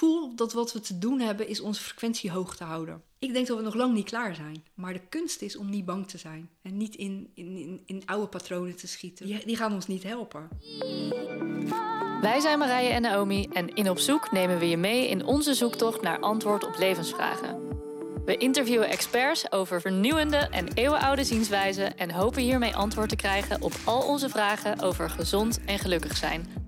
voel dat wat we te doen hebben is onze frequentie hoog te houden. Ik denk dat we nog lang niet klaar zijn. Maar de kunst is om niet bang te zijn. En niet in, in, in, oude patronen te schieten. Die, die gaan ons niet helpen. Wij zijn Marije en Naomi en in Op Zoek nemen we je mee in onze zoektocht naar antwoord op levensvragen. We interviewen experts over vernieuwende en eeuwenoude zienswijzen en hopen hiermee antwoord te krijgen op al onze vragen over gezond en gelukkig zijn.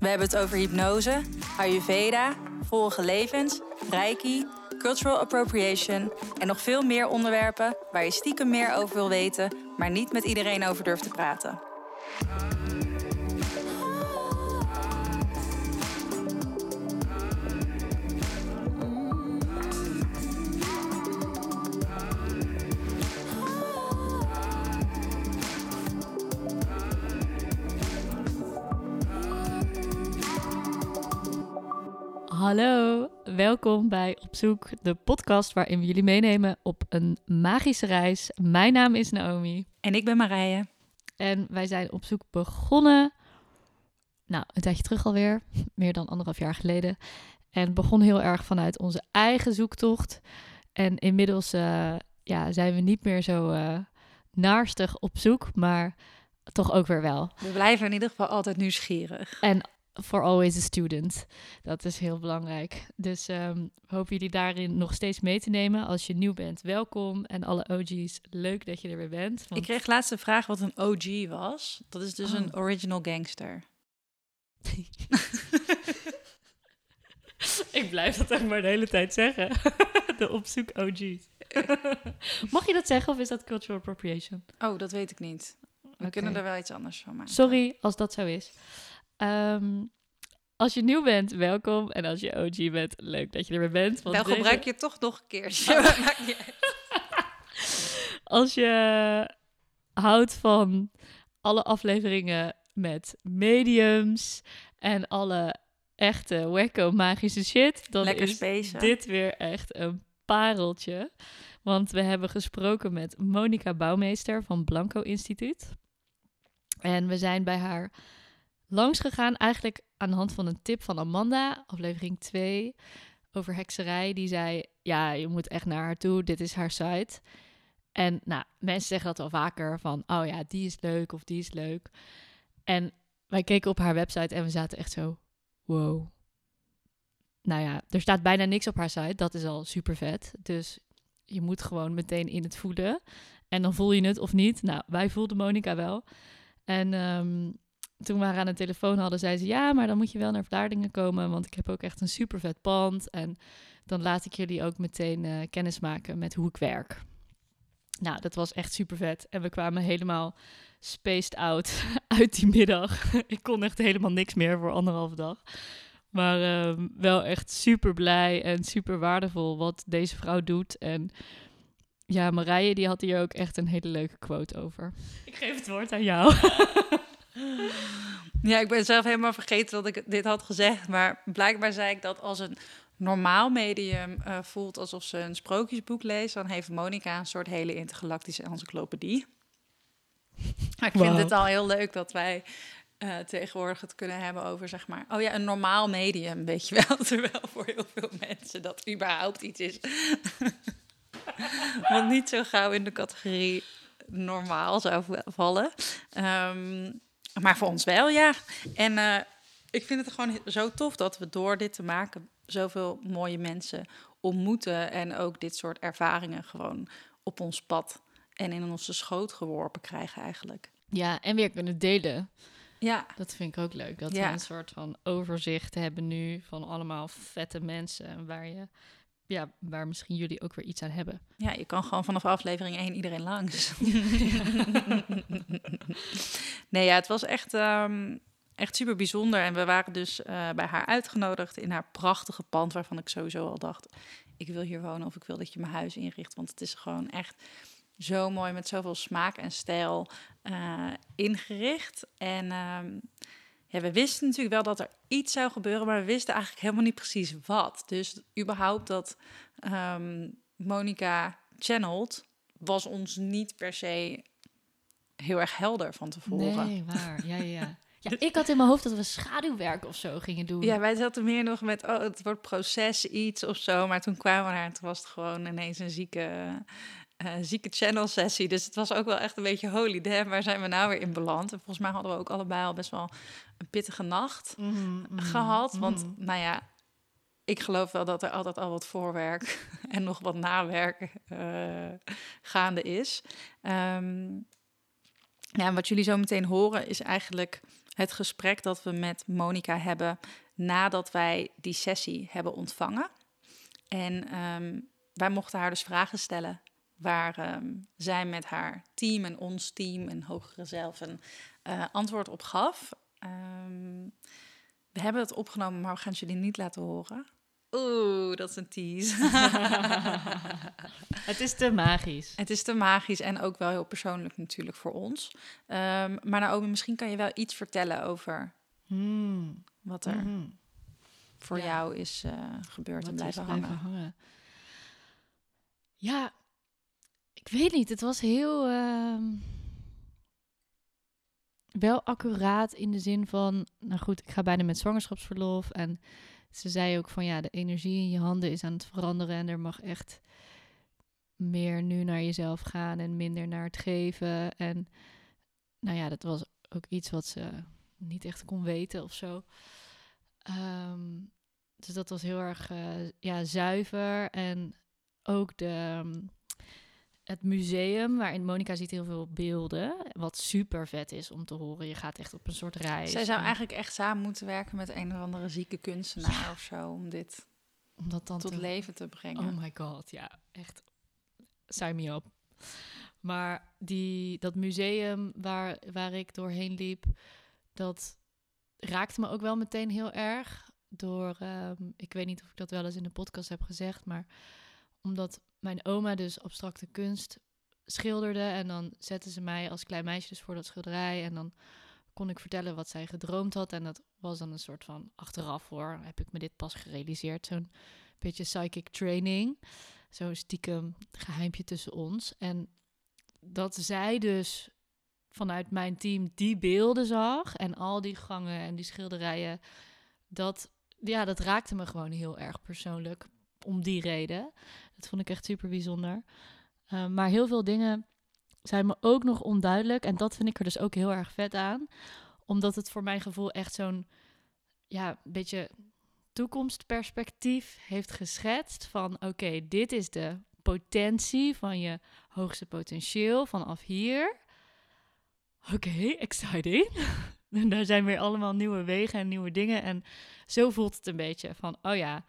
We hebben het over hypnose, Ayurveda, vorige levens, Reiki, cultural appropriation en nog veel meer onderwerpen waar je stiekem meer over wil weten, maar niet met iedereen over durft te praten. Hallo, welkom bij Op Zoek, de podcast waarin we jullie meenemen op een magische reis. Mijn naam is Naomi En ik ben Marije. en wij zijn op zoek begonnen, nou, een tijdje terug alweer, meer dan anderhalf jaar geleden. En begon heel erg vanuit onze eigen zoektocht. En inmiddels eh, ja, zijn we niet meer zo eh naarstig op zoek, maar toch ook weer wel. We blijven in ieder geval altijd nieuwsgierig. En for always a student. Dat is heel belangrijk. Dus ehm, we hopen jullie daarin nog steeds mee te nemen. Als je nieuw bent, welkom. En alle OG's, leuk dat je er weer bent. want- Ik kreeg laatst de vraag wat een OG was. Dat is dus Oh. een original gangster. Ik blijf dat ook maar de hele tijd zeggen. de opzoek OG's. Mag je dat zeggen of is dat cultural appropriation? Oh, dat weet ik niet. We kunnen er wel iets anders van maken. Sorry als dat zo is. Ehm, als je nieuw bent, welkom. En als je OG bent, leuk dat je er weer bent. want Dan deze- gebruik je toch nog een keertje. Oh. Maakt niet uit. Als je houdt van alle afleveringen met mediums en alle echte wacko magische shit, dan Lekker is dit weer echt een pareltje. Want we hebben gesproken met Monica Bouwmeester van Blanco Instituut. En we zijn bij haar langs gegaan, eigenlijk aan de hand van een tip van Amanda, aflevering 2, over hekserij. Die zei, ja, je moet echt naar haar toe, dit is haar site. En nou, mensen zeggen dat wel vaker van, oh ja, die is leuk of die is leuk. En wij keken op haar website en we zaten echt zo, wow. Nou ja, er staat bijna niks op haar site, dat is al super vet. Dus je moet gewoon meteen in het voelen. En dan voel je het of niet. Nou, wij voelden Monica wel. En ehm, toen we haar aan de telefoon hadden, zei ze... ja, maar dan moet je wel naar Vlaardingen komen... want ik heb ook echt een super vet pand. En dan laat ik jullie ook meteen eh, kennis maken met hoe ik werk. Nou, dat was echt super vet. En we kwamen helemaal spaced out uit die middag. ik kon echt helemaal niks meer voor anderhalve dag. Maar ehm, wel echt super blij en super waardevol wat deze vrouw doet. En ja, Marije die had hier ook echt een hele leuke quote over. Ik geef het woord aan jou. Ja, ik ben zelf helemaal vergeten dat ik dit had gezegd. Maar blijkbaar zei ik dat als een normaal medium eh, voelt alsof ze een sprookjesboek leest, dan heeft Monica een soort hele intergalactische encyclopedie. Maar ik vind het al heel leuk dat wij eh, tegenwoordig het kunnen hebben over, zeg maar, oh ja, een normaal medium, weet je wel. Terwijl voor heel veel mensen dat überhaupt iets is. Wat niet zo gauw in de categorie normaal zou vallen. Ehm, maar voor ons wel, ja. En eh, ik vind het gewoon zo tof dat we door dit te maken zoveel mooie mensen ontmoeten. En ook dit soort ervaringen gewoon op ons pad en in onze schoot geworpen krijgen eigenlijk. Ja, en weer kunnen delen. Ja, Dat vind ik ook leuk. Dat Ja. we een soort van overzicht hebben nu van allemaal vette mensen. Waar, je, ja, waar misschien jullie ook weer iets aan hebben. ja, je kan gewoon vanaf aflevering 1 iedereen langs. nee, ja, het was echt, ehm, echt super bijzonder. En we waren dus eh, bij haar uitgenodigd in haar prachtige pand, waarvan ik sowieso al dacht: ik wil hier wonen of ik wil dat je mijn huis inricht. Want het is gewoon echt zo mooi met zoveel smaak en stijl eh, ingericht. En ehm, ja, we wisten natuurlijk wel dat er iets zou gebeuren, maar we wisten eigenlijk helemaal niet precies wat. Dus überhaupt dat ehm, Monica channelt, was ons niet per se heel erg helder van tevoren. Nee, waar. Ja, ja, ja. Ja, ik had in mijn hoofd dat we schaduwwerk of zo gingen doen. Ja, wij zaten meer nog met, oh, het wordt proces iets of zo. Maar toen kwamen we daar en toen was het gewoon ineens een zieke, uh, zieke channel sessie. Dus het was ook wel echt een beetje holy damn, waar zijn we nou weer in beland? En volgens mij hadden we ook allebei al best wel een pittige nacht Mhm, mhm, gehad. Want, mhm. nou ja, ik geloof wel dat er altijd al wat voorwerk en nog wat nawerk eh, gaande is. Ehm, ja, wat jullie zo meteen horen is eigenlijk het gesprek dat we met Monica hebben nadat wij die sessie hebben ontvangen. En ehm, wij mochten haar dus vragen stellen waar ehm, zij met haar team en ons team en hogere zelf een eh, antwoord op gaf. Ehm, we hebben het opgenomen, maar we gaan het jullie niet laten horen. Oeh, dat is een tease. Het is te magisch. Het is te magisch en ook wel heel persoonlijk natuurlijk voor ons. Ehm, maar Naomi, misschien kan je wel iets vertellen over Hmm, wat er mhm. voor Ja. jou is eh, gebeurd en Wat is blijven hangen. hangen. Ja, ik weet niet. Het was heel ehm, wel accuraat in de zin van, nou goed, ik ga bijna met zwangerschapsverlof en ze zei ook van ja, de energie in je handen is aan het veranderen en er mag echt meer nu naar jezelf gaan en minder naar het geven. En nou ja, dat was ook iets wat ze niet echt kon weten of zo. Ehm, dus dat was heel erg eh, ja, zuiver. En ook de, ehm, het museum, waarin Monica ziet heel veel beelden. Wat super vet is om te horen. Je gaat echt op een soort reis. Zij zou En eigenlijk echt samen moeten werken met een of andere zieke kunstenaar of zo om dit om dat dan tot te leven te brengen. Oh my god, ja, echt. Sign me op. Maar die, dat museum waar, waar ik doorheen liep, dat raakte me ook wel meteen heel erg. Door, ehm, ik weet niet of ik dat wel eens in de podcast heb gezegd, maar omdat mijn oma dus abstracte kunst schilderde en dan zette ze mij als klein meisje dus voor dat schilderij en dan kon ik vertellen wat zij gedroomd had en dat was dan een soort van achteraf hoor, heb ik me dit pas gerealiseerd, zo'n beetje psychic training. Zo'n stiekem geheimpje tussen ons. En dat zij dus vanuit mijn team die beelden zag en al die gangen en die schilderijen, dat, ja, dat raakte me gewoon heel erg persoonlijk om die reden. Dat vond ik echt super bijzonder. Uh, maar heel veel dingen zijn me ook nog onduidelijk en dat vind ik er dus ook heel erg vet aan, omdat het voor mijn gevoel echt zo'n ja, beetje toekomstperspectief heeft geschetst van oké, dit is de potentie van je hoogste potentieel vanaf hier. Oké, exciting. en daar zijn weer allemaal nieuwe wegen en nieuwe dingen. En zo voelt het een beetje van, oh ja,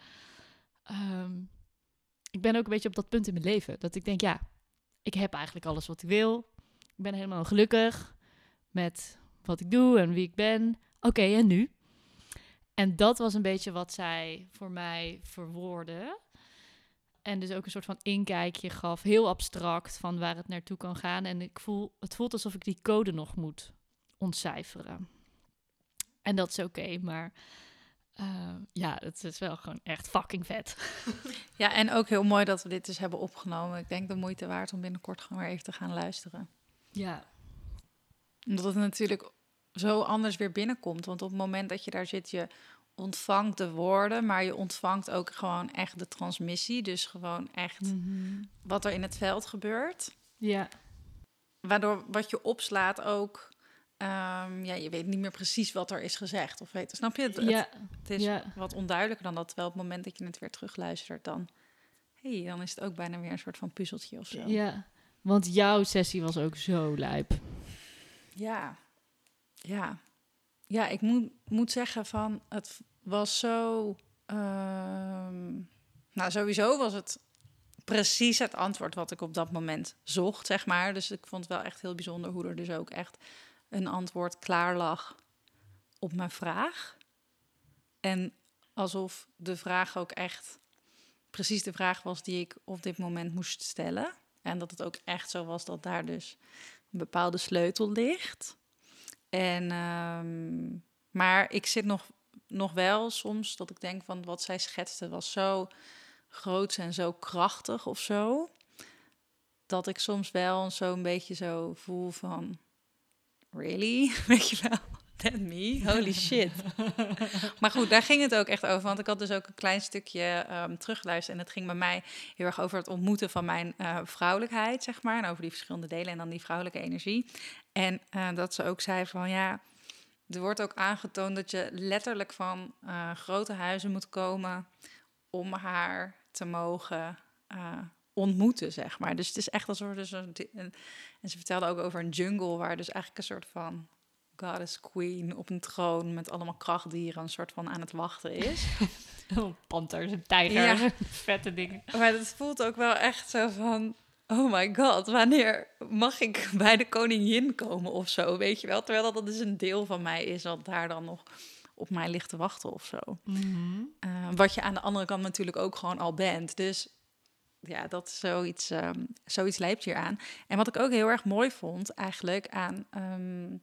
um, ik ben ook een beetje op dat punt in mijn leven. Dat ik denk, ja, ik heb eigenlijk alles wat ik wil. Ik ben helemaal gelukkig met wat ik doe en wie ik ben. Oké, en nu? En dat was een beetje wat zij voor mij verwoordde. En dus ook een soort van inkijkje gaf, heel abstract, van waar het naartoe kan gaan. En ik voel, het voelt alsof ik die code nog moet ontcijferen. En dat is oké, maar uh, ja, het is wel gewoon echt fucking vet. Ja, en ook heel mooi dat we dit dus hebben opgenomen. Ik denk de moeite waard om binnenkort gewoon weer even te gaan luisteren. Ja. Omdat het natuurlijk zo anders weer binnenkomt. Want op het moment dat je daar zit, je ontvangt de woorden, maar je ontvangt ook gewoon echt de transmissie. Dus gewoon echt mm -hmm. wat er in het veld gebeurt. Ja. Waardoor wat je opslaat ook. Um, ja, je weet niet meer precies wat er is gezegd. Of weet, snap je? Het, ja. het is ja. wat onduidelijker dan dat. Terwijl op het moment dat je het weer terugluistert, dan, hey, dan is het ook bijna weer een soort van puzzeltje of zo. Ja, want jouw sessie was ook zo lijp. Ja, ja. Ja, ik moet, moet zeggen van, het was zo... Um, nou, sowieso was het precies het antwoord wat ik op dat moment zocht, zeg maar. Dus ik vond het wel echt heel bijzonder hoe er dus ook echt een antwoord klaar lag op mijn vraag. En alsof de vraag ook echt precies de vraag was die ik op dit moment moest stellen. En dat het ook echt zo was dat daar dus een bepaalde sleutel ligt. En, um, maar ik zit nog, nog wel soms dat ik denk van wat zij schetste was zo groot en zo krachtig of zo. Dat ik soms wel zo'n beetje zo voel van, really? Weet je wel? that me? Holy shit. maar goed, daar ging het ook echt over. Want ik had dus ook een klein stukje um, teruggeluisterd. En het ging bij mij heel erg over het ontmoeten van mijn uh, vrouwelijkheid, zeg maar. En over die verschillende delen en dan die vrouwelijke energie. En uh, dat ze ook zei van ja, er wordt ook aangetoond dat je letterlijk van uh, grote huizen moet komen om haar te mogen ontmoeten, zeg maar. Dus het is echt alsof dus een, en ze vertelde ook over een jungle waar dus eigenlijk een soort van goddess queen op een troon met allemaal krachtdieren een soort van aan het wachten is. oh, panters en tijgers, ja. vette dingen. Maar het voelt ook wel echt zo van, oh my god, wanneer mag ik bij de koningin komen of zo, weet je wel? Terwijl dat dus een deel van mij is dat daar dan nog op mij ligt te wachten of zo. Mhm. uh, wat je aan de andere kant natuurlijk ook gewoon al bent. Dus ja, dat is zoiets, um, zoiets lijpt hier aan. En wat ik ook heel erg mooi vond eigenlijk aan... Um,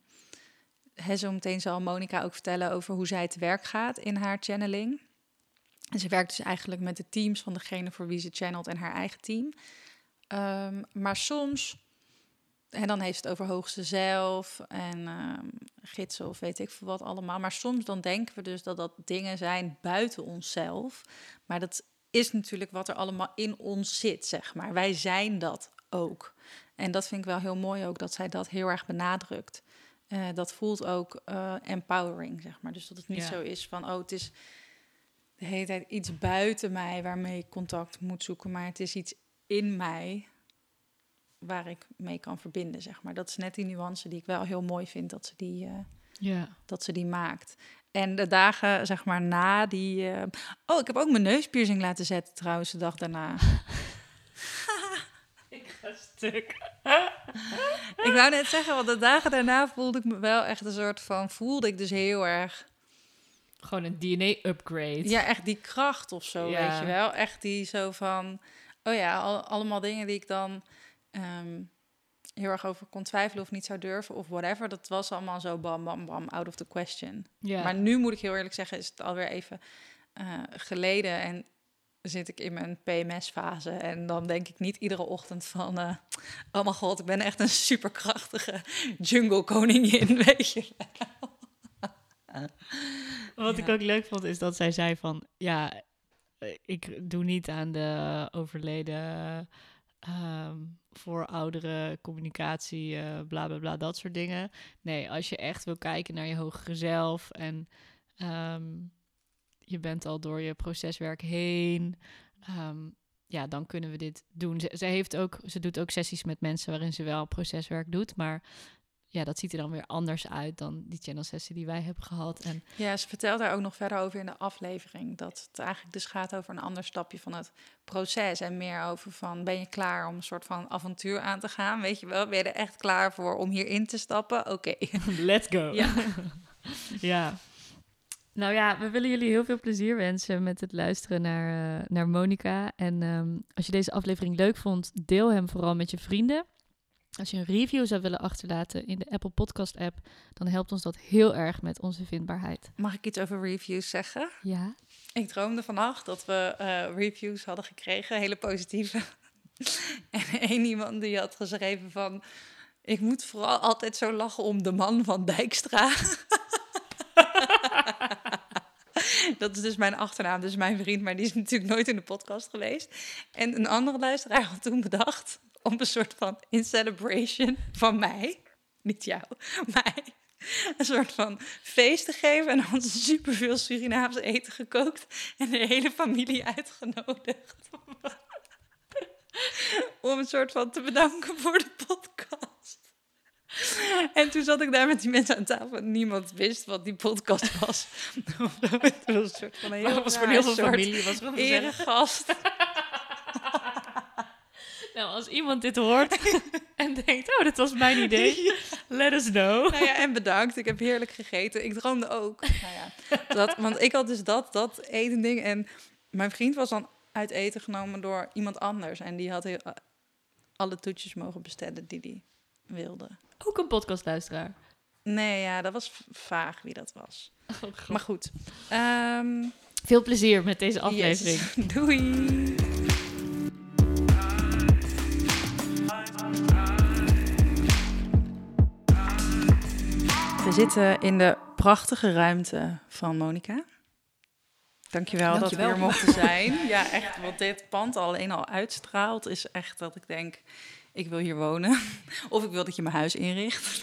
zo meteen zal Monica ook vertellen over hoe zij te werk gaat in haar channeling. En ze werkt dus eigenlijk met de teams van degene voor wie ze channelt en haar eigen team. Um, maar soms, en dan heeft het over hoogste zelf en gidsen of weet ik veel wat allemaal. Maar soms dan denken we dus dat dat dingen zijn buiten onszelf. Maar dat is natuurlijk wat er allemaal in ons zit, zeg maar. Wij zijn dat ook. En dat vind ik wel heel mooi ook, dat zij dat heel erg benadrukt. Uh, dat voelt ook uh, empowering, zeg maar. Dus dat het niet ja. zo is van, oh, het is de hele tijd iets buiten mij waarmee ik contact moet zoeken, maar het is iets in mij waar ik mee kan verbinden, zeg maar. Dat is net die nuance die ik wel heel mooi vind dat ze die, uh, ja. dat ze die maakt. En de dagen, zeg maar, na die... Uh... Oh, ik heb ook mijn neuspiercing laten zetten trouwens de dag daarna. ik ga stuk. ik wou net zeggen, want de dagen daarna voelde ik me wel echt een soort van... Voelde ik dus heel erg... Gewoon een DNA-upgrade. Ja, echt die kracht of zo, ja. weet je wel. Echt die zo van... Oh ja, al, allemaal dingen die ik dan... Um, heel erg over kon twijfelen of niet zou durven of whatever. Dat was allemaal zo bam, bam, bam, out of the question. Maar nu moet ik heel eerlijk zeggen, is het alweer even uh, geleden en zit ik in mijn PMS-fase. En dan denk ik niet iedere ochtend van, uh, oh mijn god, ik ben echt een superkrachtige jungle koningin, weet je. Wat ja. ik ook leuk vond, is dat zij zei van, ja, ik doe niet aan de overleden... Um, voor oudere communicatie, uh, bla bla bla, dat soort dingen. Nee, als je echt wil kijken naar je hogere zelf en um, je bent al door je proceswerk heen, um, ja, dan kunnen we dit doen. Ze, heeft ook, ze doet ook sessies met mensen waarin ze wel proceswerk doet, maar ja, dat ziet er dan weer anders uit dan die channel sessie die wij hebben gehad. En ja, ze vertelt daar ook nog verder over in de aflevering. Dat het eigenlijk dus gaat over een ander stapje van het proces. En meer over van, ben je klaar om een soort van avontuur aan te gaan? Weet je wel, ben je er echt klaar voor om hierin te stappen? Oké. Okay. Let's go. Ja. ja. Nou ja, we willen jullie heel veel plezier wensen met het luisteren naar, uh, naar Monica. En um, als je deze aflevering leuk vond, deel hem vooral met je vrienden. Als je een review zou willen achterlaten in de Apple Podcast app, dan helpt ons dat heel erg met onze vindbaarheid. Mag ik iets over reviews zeggen? Ja. Ik droomde vannacht dat we uh, reviews hadden gekregen, hele positieve. en één iemand die had geschreven van, ik moet vooral altijd zo lachen om de man van Dijkstra. Dat is dus mijn achternaam, dus mijn vriend, maar die is natuurlijk nooit in de podcast geweest. En een andere luisteraar had toen bedacht om een soort van in celebration van mij, niet jou, mij, een soort van feest te geven. En ze superveel Surinaamse eten gekookt en de hele familie uitgenodigd. om een soort van te bedanken voor de podcast. En toen zat ik daar met die mensen aan tafel en niemand wist wat die podcast was. Het was een soort van een heel, was voor heel veel familie. Was gewoon eregast. Nou, als iemand dit hoort en denkt, oh, dat was mijn idee, let us know. Nou ja, en bedankt. Ik heb heerlijk gegeten. Ik droomde ook. Nou ja, dat, want ik had dus dat, dat eten ding. En mijn vriend was dan uit eten genomen door iemand anders. En die had heel, alle toetjes mogen bestellen die hij wilde. Ook een podcastluisteraar? Nee, ja, dat was vaag wie dat was. Oh, maar goed. Um, Veel plezier met deze aflevering. Yes. Doei! zitten in de prachtige ruimte van Monica. Dankjewel, Dankjewel dat we hier mochten zijn. Ja, echt, wat dit pand alleen al uitstraalt, is echt dat ik denk, ik wil hier wonen. Of ik wil dat je mijn huis inricht.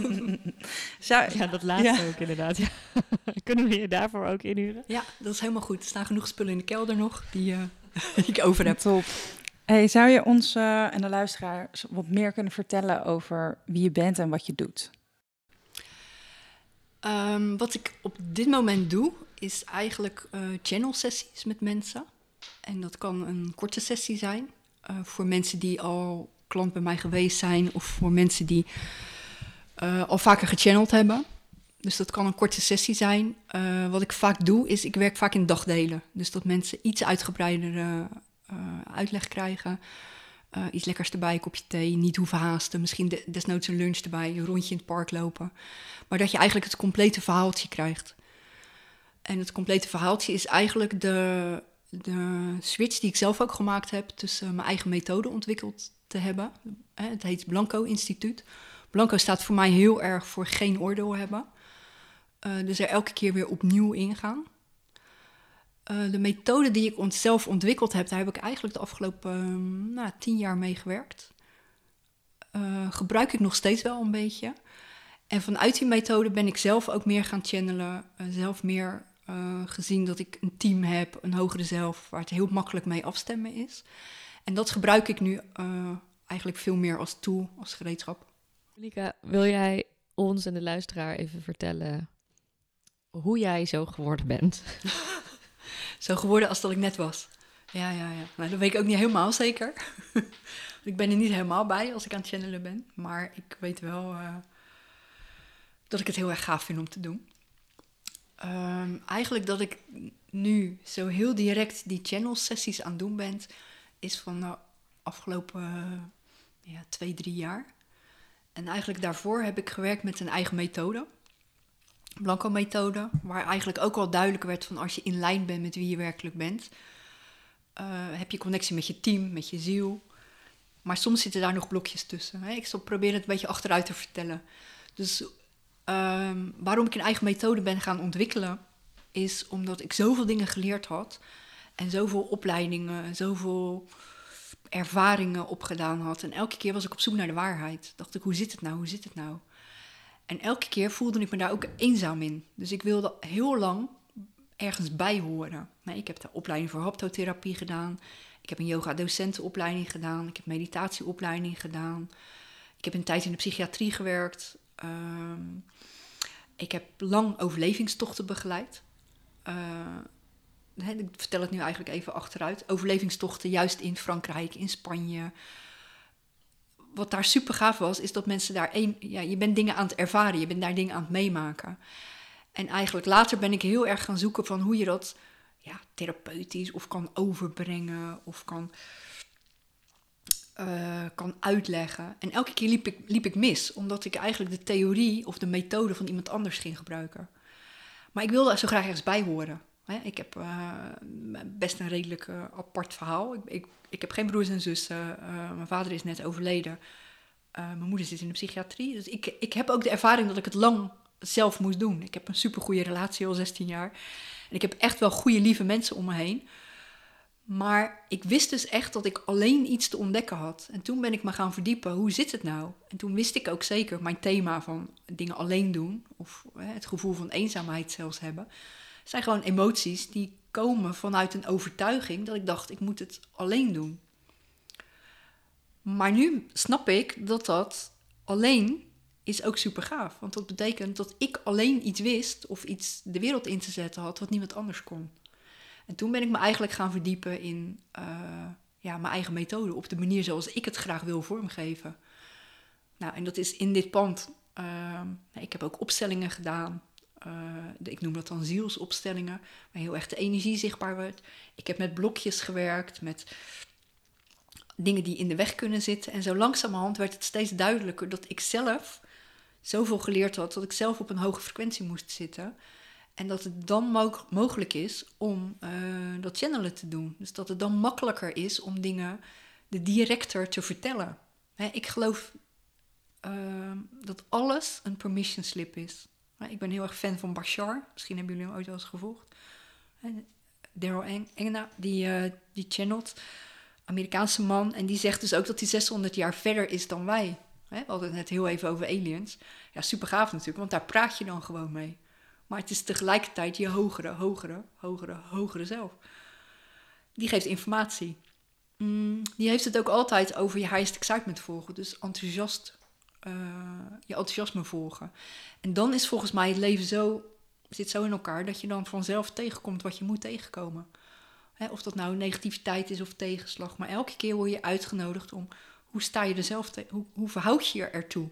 Zou, ja, dat laatste ook inderdaad. Ja. Kunnen we je daarvoor ook inhuren? Ja, dat is helemaal goed. Er staan genoeg spullen in de kelder nog die, uh, die ik over heb. Top. Hey, zou je ons uh, en de luisteraars wat meer kunnen vertellen over wie je bent en wat je doet? Um, wat ik op dit moment doe, is eigenlijk uh, channel sessies met mensen. En dat kan een korte sessie zijn. Uh, voor mensen die al klant bij mij geweest zijn. Of voor mensen die al vaker gechanneld hebben. Dus dat kan een korte sessie zijn. wat ik vaak doe, is ik werk vaak in dagdelen. Dus dat mensen iets uitgebreidere uitleg krijgen. Iets lekkers erbij, een kopje thee, niet hoeven haasten. Misschien de, desnoods een lunch erbij, een rondje in het park lopen. Maar dat je eigenlijk het complete verhaaltje krijgt. En het complete verhaaltje is eigenlijk de, de switch die ik zelf ook gemaakt heb... tussen mijn eigen methode ontwikkeld te hebben. Het heet Blanco Instituut. Blanco staat voor mij heel erg voor geen oordeel hebben. Uh, dus er elke keer weer opnieuw ingaan. Uh, de methode die ik zelf ontwikkeld heb, daar heb ik eigenlijk de afgelopen uh, nou, tien jaar mee gewerkt. Uh, gebruik ik nog steeds wel een beetje. En vanuit die methode ben ik zelf ook meer gaan channelen. zelf meer gezien dat ik een team heb, een hogere zelf, waar het heel makkelijk mee afstemmen is. En dat gebruik ik nu eigenlijk veel meer als tool, als gereedschap. Monika, wil jij ons en de luisteraar even vertellen hoe jij zo geworden bent? zo geworden als dat ik net was. Ja, ja, ja. Nou, dat weet ik ook niet helemaal zeker. ik ben er niet helemaal bij als ik aan het channelen ben. Maar ik weet wel uh, dat ik het heel erg gaaf vind om te doen. Um, eigenlijk dat ik nu zo heel direct die channel sessies aan het doen ben, is van de afgelopen uh, ja, twee, drie jaar. En eigenlijk daarvoor heb ik gewerkt met een eigen methode. Blanco-methode, waar eigenlijk ook al duidelijk werd van als je in lijn bent met wie je werkelijk bent, uh, heb je connectie met je team, met je ziel. Maar soms zitten daar nog blokjes tussen. Hè? Ik zal proberen het een beetje achteruit te vertellen. Dus um, waarom ik een eigen methode ben gaan ontwikkelen, is omdat ik zoveel dingen geleerd had en zoveel opleidingen, zoveel ervaringen opgedaan had. En elke keer was ik op zoek naar de waarheid. Dacht ik, hoe zit het nou? Hoe zit het nou? En elke keer voelde ik me daar ook eenzaam in. Dus ik wilde heel lang ergens bij horen. Ik heb de opleiding voor haptotherapie gedaan. Ik heb een yoga-docentenopleiding gedaan. Ik heb meditatieopleiding gedaan. Ik heb een tijd in de psychiatrie gewerkt. Um, ik heb lang overlevingstochten begeleid. Uh, ik vertel het nu eigenlijk even achteruit. Overlevingstochten juist in Frankrijk, in Spanje, wat daar super gaaf was, is dat mensen daar één. Ja, je bent dingen aan het ervaren, je bent daar dingen aan het meemaken. En eigenlijk later ben ik heel erg gaan zoeken van hoe je dat ja, therapeutisch of kan overbrengen of kan, uh, kan uitleggen. En elke keer liep ik, liep ik mis, omdat ik eigenlijk de theorie of de methode van iemand anders ging gebruiken. Maar ik wilde zo graag ergens bij horen. Ik heb uh, best een redelijk uh, apart verhaal. Ik, ik, heb geen broers en zussen. Uh, mijn vader is net overleden. mijn moeder zit in de psychiatrie. Dus ik, ik heb ook de ervaring dat ik het lang zelf moest doen. Ik heb een supergoeie relatie al 16 jaar. En ik heb echt wel goede, lieve mensen om me heen. Maar ik wist dus echt dat ik alleen iets te ontdekken had. En toen ben ik me gaan verdiepen, hoe zit het nou? En toen wist ik ook zeker mijn thema van dingen alleen doen, of het gevoel van eenzaamheid zelfs hebben zijn gewoon emoties die komen vanuit een overtuiging dat ik dacht, ik moet het alleen doen. Maar nu snap ik dat dat alleen is ook super gaaf. Want dat betekent dat ik alleen iets wist of iets de wereld in te zetten had wat niemand anders kon. En toen ben ik me eigenlijk gaan verdiepen in uh, ja, mijn eigen methode, op de manier zoals ik het graag wil vormgeven. Nou, en dat is in dit pand. Uh, ik heb ook opstellingen gedaan. Uh, ik noem dat dan zielsopstellingen, waar heel erg de energie zichtbaar wordt. Ik heb met blokjes gewerkt, met dingen die in de weg kunnen zitten. En zo langzamerhand werd het steeds duidelijker dat ik zelf zoveel geleerd had dat ik zelf op een hoge frequentie moest zitten. En dat het dan mo mogelijk is om uh, dat channelen te doen. Dus dat het dan makkelijker is om dingen de directer te vertellen. Ik geloof ehm, dat alles een permission slip is. Ik ben heel erg fan van Bashar. Misschien hebben jullie hem ooit wel eens gevolgd. Daryl Eng- Engena, die, eh, die channelt. Amerikaanse man. En die zegt dus ook dat hij 600 jaar verder is dan wij. Hè, we hadden het net heel even over aliens. Ja, super gaaf natuurlijk, want daar praat je dan gewoon mee. Maar het is tegelijkertijd je hogere, hogere, hogere, hogere zelf. Die geeft informatie. Mm, die heeft het ook altijd over je highest excitement volgen. Dus enthousiast, eh, je enthousiasme volgen. En dan is volgens mij het leven zo, zit zo in elkaar dat je dan vanzelf tegenkomt wat je moet tegenkomen. Hè, of dat nou negativiteit is of tegenslag. Maar elke keer word je uitgenodigd om hoe sta je er zelf te, hoe, hoe verhoud je je ertoe?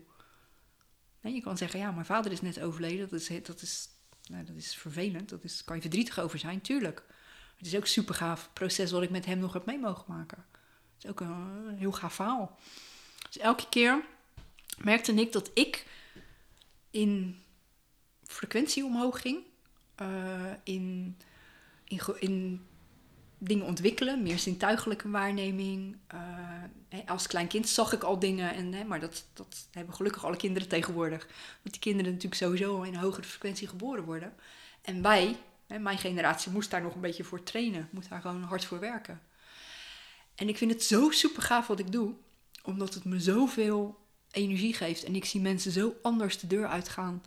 Je kan zeggen, ja, mijn vader is net overleden. Dat is, dat is, nou, dat is vervelend. Is, kan je verdrietig over zijn, tuurlijk. Het is ook een super gaaf proces wat ik met hem nog heb mee mogen maken. Het is ook een heel gaaf verhaal. Dus elke keer merkte ik dat ik in frequentie omhoog ging. eh, in, in, in dingen ontwikkelen, meer zintuigelijke waarneming. Eh, als klein kind zag ik al dingen, en, hè, maar dat, dat hebben gelukkig alle kinderen tegenwoordig. Want die kinderen natuurlijk sowieso in een hogere frequentie geboren worden. En wij, hè, mijn generatie, moest daar nog een beetje voor trainen, moet daar gewoon hard voor werken. En ik vind het zo super gaaf wat ik doe, omdat het me zoveel energie geeft. En ik zie mensen zo anders de deur uitgaan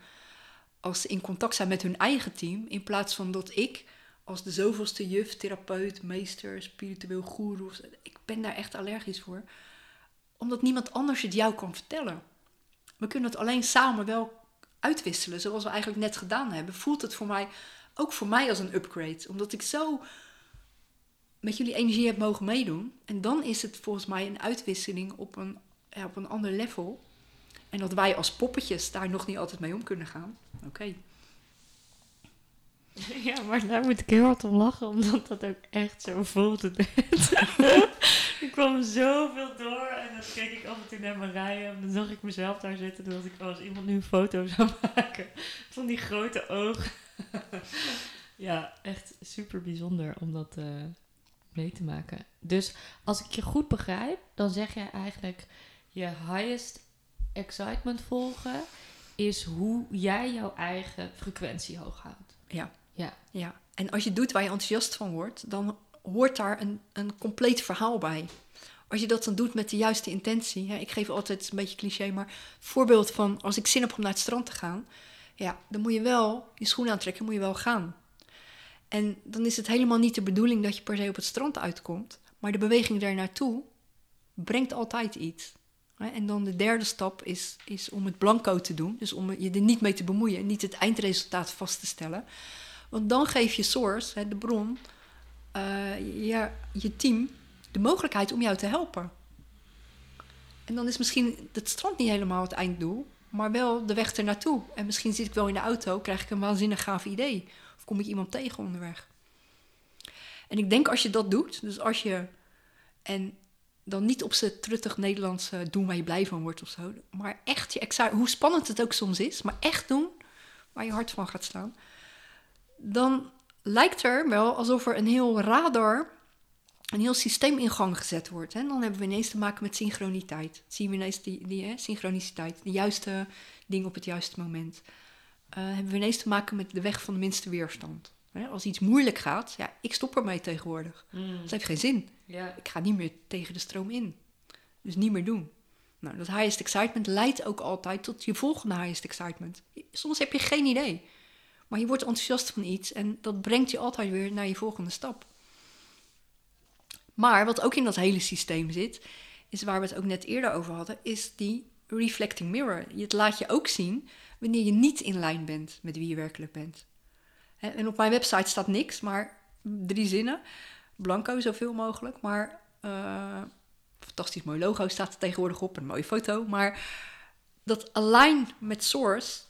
als ze in contact zijn met hun eigen team, in plaats van dat ik als de zoveelste juf, therapeut, meester, spiritueel zo, ik ben daar echt allergisch voor, omdat niemand anders het jou kan vertellen. We kunnen het alleen samen wel uitwisselen, zoals we eigenlijk net gedaan hebben. Voelt het voor mij ook voor mij als een upgrade, omdat ik zo met jullie energie heb mogen meedoen. En dan is het volgens mij een uitwisseling op een, ja, op een ander level. En dat wij als poppetjes daar nog niet altijd mee om kunnen gaan. Oké. Ja, maar daar moet ik heel hard om lachen, omdat dat ook echt zo voelt. Ik kwam zoveel door en dan keek ik af en toe naar Marije en dan zag ik mezelf daar zitten. Dacht ik, oh, als iemand nu een foto zou maken van die grote ogen. ja, echt super bijzonder om dat eh, mee te maken. Dus als ik je goed begrijp, dan zeg jij eigenlijk je highest excitement volgen is hoe jij jouw eigen frequentie hoog houdt. Ja. Ja. ja. En als je doet waar je enthousiast van wordt, dan hoort daar een, een compleet verhaal bij. Als je dat dan doet met de juiste intentie. Hè, ik geef altijd een beetje cliché, maar voorbeeld van als ik zin heb om naar het strand te gaan. Ja, dan moet je wel je schoenen aantrekken, moet je wel gaan. En dan is het helemaal niet de bedoeling dat je per se op het strand uitkomt. Maar de beweging daar naartoe brengt altijd iets. En dan de derde stap is, is om het blanco te doen. Dus om je er niet mee te bemoeien en niet het eindresultaat vast te stellen. Want dan geef je source, hè, de bron, eh, ja, je team, de mogelijkheid om jou te helpen. En dan is misschien het strand niet helemaal het einddoel, maar wel de weg ernaartoe. En misschien zit ik wel in de auto, krijg ik een waanzinnig gaaf idee. Of kom ik iemand tegen onderweg. En ik denk als je dat doet, dus als je, en dan niet op z'n truttig Nederlands eh, doen waar je blij van wordt of zo, maar echt je hoe spannend het ook soms is, maar echt doen waar je hart van gaat staan dan lijkt er wel alsof er een heel radar, een heel systeem in gang gezet wordt. En dan hebben we ineens te maken met synchroniteit. Zien we ineens die, die hè, synchroniciteit, de juiste ding op het juiste moment. Eh, hebben we ineens te maken met de weg van de minste weerstand. Als iets moeilijk gaat, ja, ik stop ermee tegenwoordig. Dat heeft geen zin. Ja. Ik ga niet meer tegen de stroom in. Dus niet meer doen. Nou, dat highest excitement leidt ook altijd tot je volgende highest excitement. Soms heb je geen idee. Maar je wordt enthousiast van iets en dat brengt je altijd weer naar je volgende stap. Maar wat ook in dat hele systeem zit, is waar we het ook net eerder over hadden, is die reflecting mirror. Het laat je ook zien wanneer je niet in lijn bent met wie je werkelijk bent. En op mijn website staat niks, maar drie zinnen. Blanco zoveel mogelijk, maar eh, fantastisch mooi logo staat er tegenwoordig op, een mooie foto. Maar dat align met source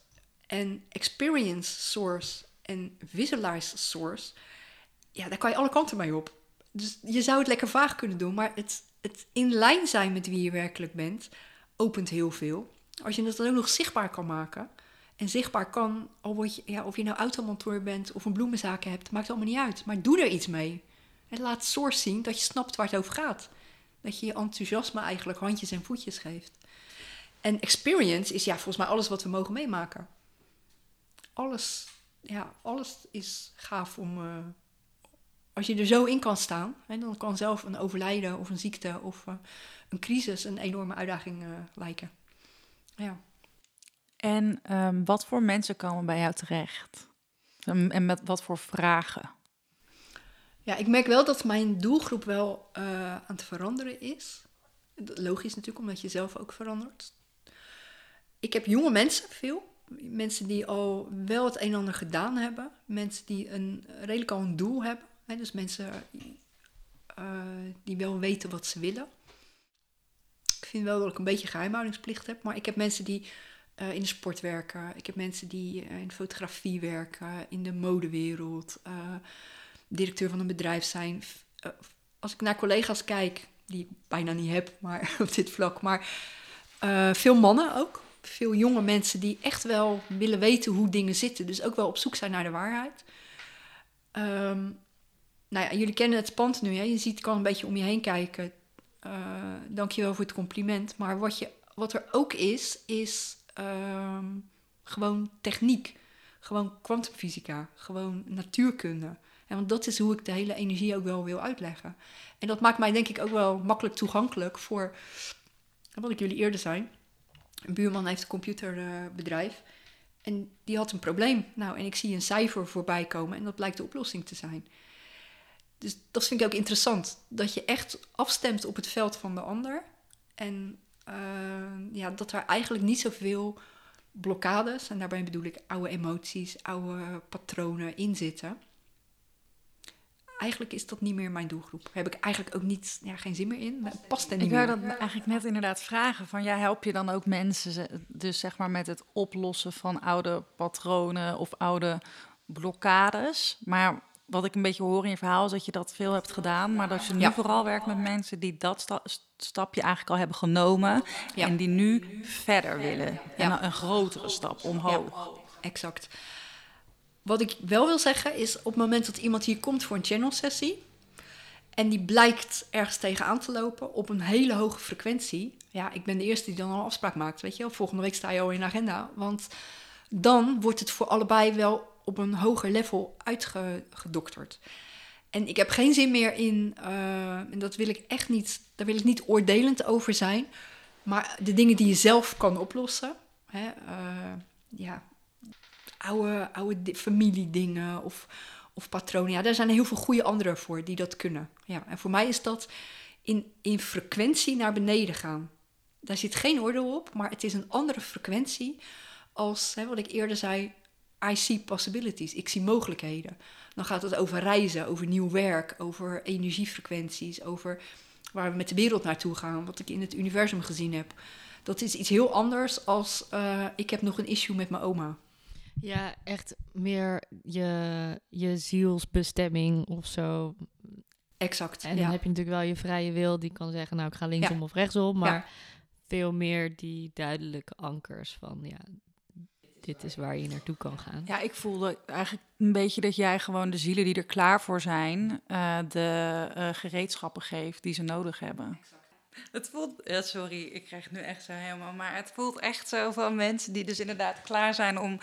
en experience source en visualize source, ja, daar kan je alle kanten mee op. Dus je zou het lekker vaag kunnen doen, maar het, het in lijn zijn met wie je werkelijk bent, opent heel veel. Als je het dan ook nog zichtbaar kan maken. En zichtbaar kan, al je, ja, of je nou automonteur bent of een bloemenzaken hebt, maakt allemaal niet uit. Maar doe er iets mee. En laat source zien dat je snapt waar het over gaat. Dat je je enthousiasme eigenlijk handjes en voetjes geeft. En experience is ja, volgens mij alles wat we mogen meemaken. Alles, ja, alles is gaaf om. eh, als je er zo in kan staan, hè, dan kan zelf een overlijden of een ziekte of eh, een crisis een enorme uitdaging eh, lijken. Ja. En ehm, wat voor mensen komen bij jou terecht? En met wat voor vragen? ja, ik merk wel dat mijn doelgroep wel eh, aan het veranderen is. Logisch natuurlijk, omdat je zelf ook verandert. Ik heb jonge mensen, veel. Mensen die al wel het een en ander gedaan hebben. Mensen die een, redelijk al een doel hebben. Hè, dus mensen eh, die wel weten wat ze willen. Ik vind wel dat ik een beetje geheimhoudingsplicht heb. Maar ik heb mensen die eh, in de sport werken. Ik heb mensen die eh, in fotografie werken. In de modewereld. eh, directeur van een bedrijf zijn. Als ik naar collega's kijk, die ik bijna niet heb, maar op dit vlak. Maar veel mannen ook. Veel jonge mensen die echt wel willen weten hoe dingen zitten. Dus ook wel op zoek zijn naar de waarheid. Ehm, nou ja, jullie kennen het pand nu. Hè? Je ziet, kan een beetje om je heen kijken. Eh dankjewel voor het compliment. Maar wat, je, wat er ook is, is ehm, gewoon techniek. Gewoon kwantumfysica. Gewoon natuurkunde. En want dat is hoe ik de hele energie ook wel wil uitleggen. En dat maakt mij denk ik ook wel makkelijk toegankelijk voor, wat ik jullie eerder zei. Een buurman heeft een computerbedrijf en die had een probleem. Nou, en ik zie een cijfer voorbij komen en dat blijkt de oplossing te zijn. Dus dat vind ik ook interessant. Dat je echt afstemt op het veld van de ander. En ja, dat er eigenlijk niet zoveel blokkades, en daarbij bedoel ik oude emoties, oude patronen in zitten eigenlijk is dat niet meer mijn doelgroep. Daar heb ik eigenlijk ook niet, ja, geen zin meer in. Past er niet Ik wou meer. dat eigenlijk net inderdaad vragen. Van ja, help je dan ook mensen dus zeg maar met het oplossen van oude patronen of oude blokkades? Maar wat ik een beetje hoor in je verhaal is dat je dat veel hebt gedaan, maar dat je nu Ja. vooral werkt met mensen die dat sta- stapje eigenlijk al hebben genomen Ja. en die nu verder willen. En Ja. dan een grotere stap omhoog. Exact. Wat ik wel wil zeggen is, op het moment dat iemand hier komt voor een channel sessie... en die blijkt ergens tegenaan te lopen op een hele hoge frequentie... ja, ik ben de eerste die dan al een afspraak maakt, weet je wel. Volgende week sta je al in de agenda. Want dan wordt het voor allebei wel op een hoger level uitgedokterd. En ik heb geen zin meer in, eh, en dat wil ik echt niet, daar wil ik niet oordelend over zijn... maar de dingen die je zelf kan oplossen... Hè, eh, ja, oude, oude di- familiedingen of, of patronen. Ja, daar zijn heel veel goede anderen voor die dat kunnen. Ja, en voor mij is dat in, in frequentie naar beneden gaan. Daar zit geen oordeel op, maar het is een andere frequentie als hè, wat ik eerder zei. I see possibilities. Ik zie mogelijkheden. Dan gaat het over reizen, over nieuw werk, over energiefrequenties, over waar we met de wereld naartoe gaan, wat ik in het universum gezien heb. Dat is iets heel anders als eh, ik heb nog een issue met mijn oma. Ja, echt meer je, je zielsbestemming of zo. Exact. En ja. dan heb je natuurlijk wel je vrije wil die kan zeggen, nou ik ga linksom Ja. of rechtsom. Maar Ja. veel meer die duidelijke ankers van, ja, dit is waar je naartoe kan gaan. Ja, ik voelde eigenlijk een beetje dat jij gewoon de zielen die er klaar voor zijn, eh, de eh, gereedschappen geeft die ze nodig hebben. Het voelt, ja, sorry, ik krijg het nu echt zo helemaal, maar het voelt echt zo van mensen die dus inderdaad klaar zijn om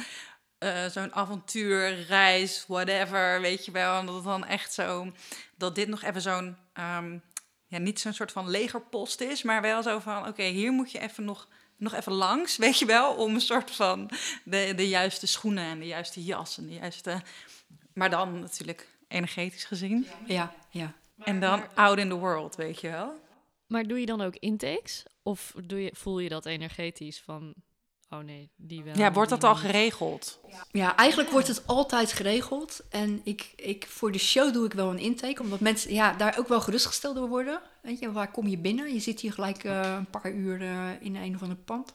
eh, zo'n avontuur, reis, whatever, weet je wel. En dat het dan echt zo, dat dit nog even zo'n, ehm, ja, niet zo'n soort van legerpost is, maar wel zo van, oké, hier moet je even nog, nog even langs, weet je wel, om een soort van de, de juiste schoenen en de juiste jas en de juiste, maar dan natuurlijk energetisch gezien. Ja, ja. En dan out in the world, weet je wel. Maar doe je dan ook intakes? Of doe je, voel je dat energetisch van, oh nee, die wel. Ja, wordt dat al geregeld? Ja, eigenlijk wordt het altijd geregeld. En ik, ik, voor de show doe ik wel een intake, omdat mensen ja, daar ook wel gerustgesteld door worden. Weet je, waar kom je binnen? Je zit hier gelijk eh, een paar uur eh, in een of ander pand.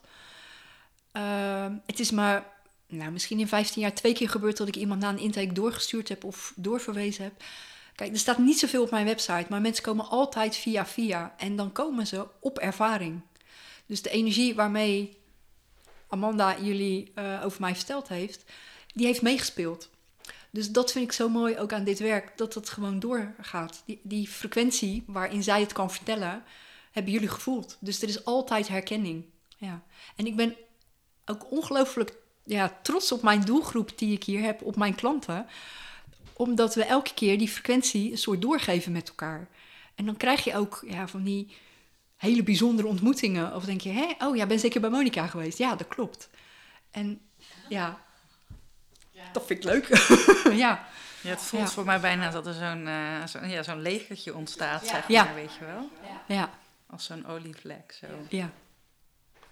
Ehm, het is maar, nou, misschien in 15 jaar twee keer gebeurd dat ik iemand na een intake doorgestuurd heb of doorverwezen heb. Kijk, er staat niet zoveel op mijn website, maar mensen komen altijd via via. En dan komen ze op ervaring. Dus de energie waarmee Amanda jullie eh, over mij verteld heeft, die heeft meegespeeld. Dus dat vind ik zo mooi ook aan dit werk, dat het gewoon doorgaat. Die, die frequentie waarin zij het kan vertellen, hebben jullie gevoeld. Dus er is altijd herkenning. ja. En ik ben ook ongelooflijk ja, trots op mijn doelgroep die ik hier heb, op mijn klanten. Omdat we elke keer die frequentie een soort doorgeven met elkaar. En dan krijg je ook ja, van die hele bijzondere ontmoetingen. Of denk je, hè, oh ja, ben zeker bij Monica geweest. Ja, dat klopt. En ja, dat vind ik leuk. ja. Ja, het voelt Ja. voor mij bijna dat er zo'n eh, zo, ja, zo'n legertje ontstaat, zeg maar, Ja. weet je wel. ja, Als zo'n olievlek, zo. ja.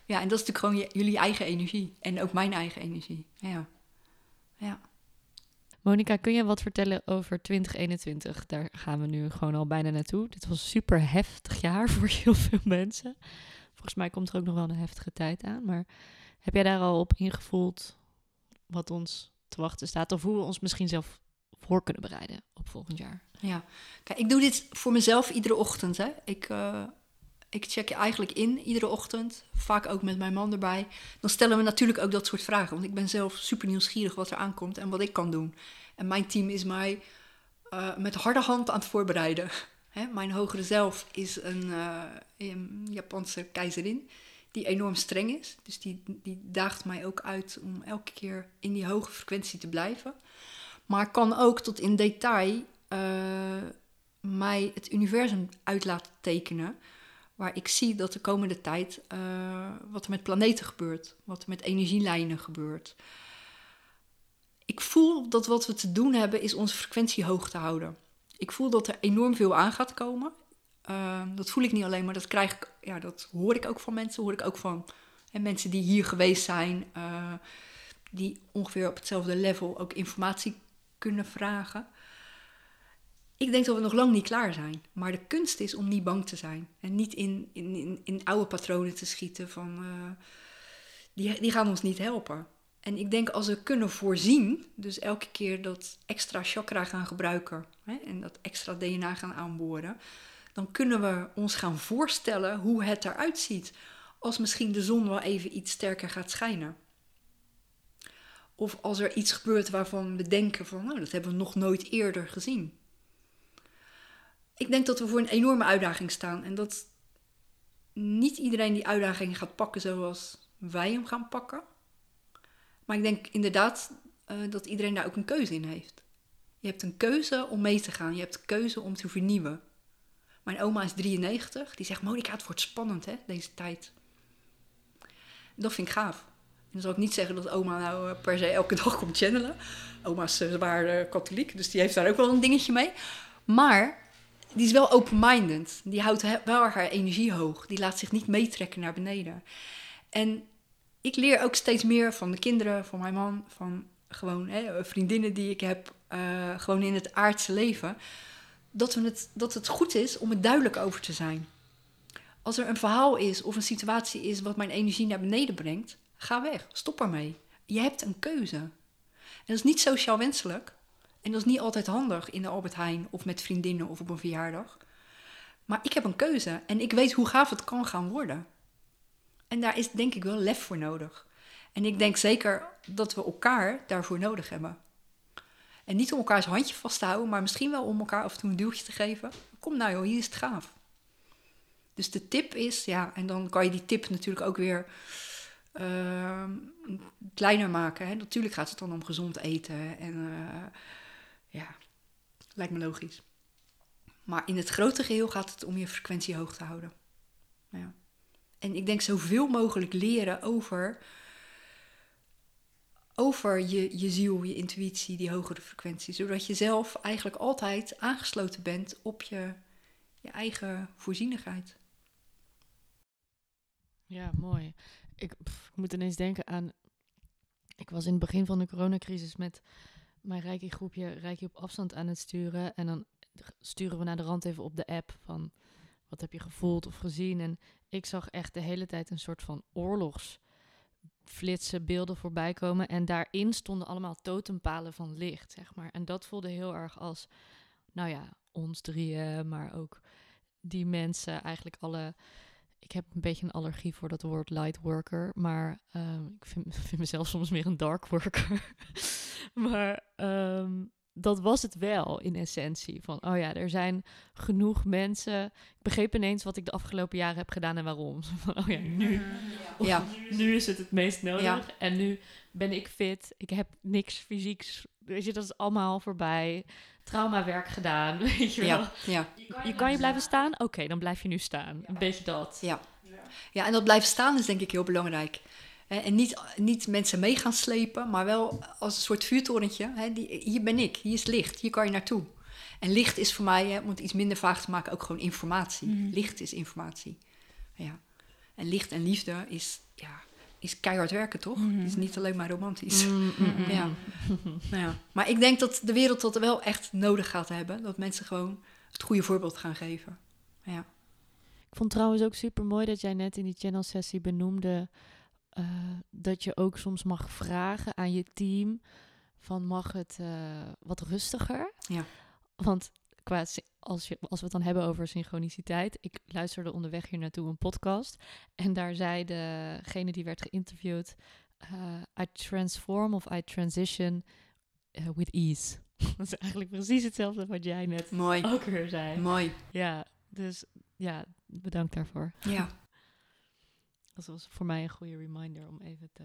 Ja, en dat is natuurlijk gewoon jullie eigen energie. En ook mijn eigen energie. Ja. Ja. Monika, kun je wat vertellen over 2021? Daar gaan we nu gewoon al bijna naartoe. Dit was een super heftig jaar voor heel veel mensen. Volgens mij komt er ook nog wel een heftige tijd aan. Maar heb jij daar al op ingevoeld wat ons te wachten staat? Of hoe we ons misschien zelf voor kunnen bereiden op volgend jaar? Ja, kijk, ik doe dit voor mezelf iedere ochtend. Hè. Ik, eh, ik check je eigenlijk in iedere ochtend, vaak ook met mijn man erbij. Dan stellen we natuurlijk ook dat soort vragen, want ik ben zelf super nieuwsgierig wat er aankomt en wat ik kan doen. En mijn team is mij eh, met harde hand aan het voorbereiden. Hè, mijn hogere zelf is een, eh, een Japanse keizerin die enorm streng is. Dus die, die daagt mij ook uit om elke keer in die hoge frequentie te blijven. Maar kan ook tot in detail eh, mij het universum uit laten tekenen. Waar ik zie dat de komende tijd eh, wat er met planeten gebeurt, wat er met energielijnen gebeurt. Ik voel dat wat we te doen hebben is onze frequentie hoog te houden. Ik voel dat er enorm veel aan gaat komen. Eh, dat voel ik niet alleen, maar dat krijg ik, ja, dat hoor ik ook van mensen, hoor ik ook van mensen die hier geweest zijn, eh, die ongeveer op hetzelfde level ook informatie kunnen vragen. Ik denk dat we nog lang niet klaar zijn. Maar de kunst is om niet bang te zijn. En niet in, in, in, in oude patronen te schieten van... eh, die, die gaan ons niet helpen. En ik denk als we kunnen voorzien... dus elke keer dat extra chakra gaan gebruiken... Hè, en dat extra DNA gaan aanboren... dan kunnen we ons gaan voorstellen hoe het eruit ziet... als misschien de zon wel even iets sterker gaat schijnen. Of als er iets gebeurt waarvan we denken van... nou, dat hebben we nog nooit eerder gezien ik denk dat we voor een enorme uitdaging staan. En dat niet iedereen die uitdaging gaat pakken zoals wij hem gaan pakken. Maar ik denk inderdaad eh, dat iedereen daar ook een keuze in heeft. Je hebt een keuze om mee te gaan. Je hebt een keuze om te vernieuwen. Mijn oma is 93. Die zegt, Monika, het wordt spannend hè, deze tijd. Dat vind ik gaaf. En dan zal ik niet zeggen dat oma nou eh, per se elke dag komt channelen. Oma is eh, zwaar eh, katholiek, dus die heeft daar ook wel een dingetje mee. Maar die is wel open-minded. Die houdt wel haar energie hoog. Die laat zich niet meetrekken naar beneden. En ik leer ook steeds meer van de kinderen, van mijn man, van gewoon hè, vriendinnen die ik heb, gewoon in het aardse leven. Dat, we het, dat het goed is om het duidelijk over te zijn. Als er een verhaal is of een situatie is wat mijn energie naar beneden brengt, ga weg. Stop ermee. Je hebt een keuze. En dat is niet sociaal wenselijk. En dat is niet altijd handig in de Albert Heijn of met vriendinnen of op een verjaardag. Maar ik heb een keuze en ik weet hoe gaaf het kan gaan worden. En daar is denk ik wel lef voor nodig. En ik denk zeker dat we elkaar daarvoor nodig hebben. En niet om elkaars handje vast te houden, maar misschien wel om elkaar af en toe een duwtje te geven. Kom nou joh, hier is het gaaf. Dus de tip is, ja, en dan kan je die tip natuurlijk ook weer ehm, kleiner maken. Hè. Natuurlijk gaat het dan om gezond eten en eh, ja, lijkt me logisch. Maar in het grote geheel gaat het om je frequentie hoog te houden. Ja. En ik denk zoveel mogelijk leren over, over je, je ziel, je intuïtie, die hogere frequentie. Zodat je zelf eigenlijk altijd aangesloten bent op je, je eigen voorzienigheid. Ja, mooi. Ik, moet ineens denken aan... Ik was in het begin van de coronacrisis met mijn Reiki groepje Reiki op afstand aan het sturen. En dan sturen we naar de rand even op de app van... Wat heb je gevoeld of gezien? En ik zag echt de hele tijd een soort van oorlogsflitsen beelden voorbij komen. En daarin stonden allemaal totempalen van licht, zeg maar. En dat voelde heel erg als, nou ja, ons drieën, maar ook die mensen, eigenlijk alle ik heb een beetje een allergie voor dat woord light worker, maar ehm, ik vind, vind mezelf soms meer een dark worker. maar ehm, dat was het wel in essentie. Van, oh ja, er zijn genoeg mensen. Ik begreep ineens wat ik de afgelopen jaren heb gedaan en waarom. Van, oh ja, nu. Ja. Nu is het het meest nodig. Ja. En nu ben ik fit. Ik heb niks fysieks. Weet je, dat is allemaal voorbij. Traumawerk gedaan, weet je wel. Ja, ja, Je kan je blijven staan? Oké, dan blijf je nu staan. Een beetje dat. ja. ja, en dat blijven staan is denk ik heel belangrijk. En niet, niet mensen mee gaan slepen, maar wel als een soort vuurtorentje. Hè, die, hier ben ik, hier is licht, hier kan je naartoe. En licht is voor mij, hè, om het iets minder vaag te maken, ook gewoon informatie. Licht is informatie. Ja. En licht en liefde is, ja, is keihard werken, toch? Het is niet alleen maar romantisch. Ja. Nou ja. Maar ik denk dat de wereld dat wel echt nodig gaat hebben. Dat mensen gewoon het goede voorbeeld gaan geven. Ja. Ik vond trouwens ook super mooi dat jij net in die channel sessie benoemde eh, dat je ook soms mag vragen aan je team van mag het eh, wat rustiger? Ja. Want qua, als, je, als we het dan hebben over synchroniciteit, ik luisterde onderweg hier naartoe een podcast en daar zei degene die werd geïnterviewd, eh, I transform of I transition with ease. Dat is eigenlijk precies hetzelfde wat jij net Mooi. ook weer zei. Mooi. Ja, dus ja, bedankt daarvoor. Ja. Dat was voor mij een goede reminder om even te,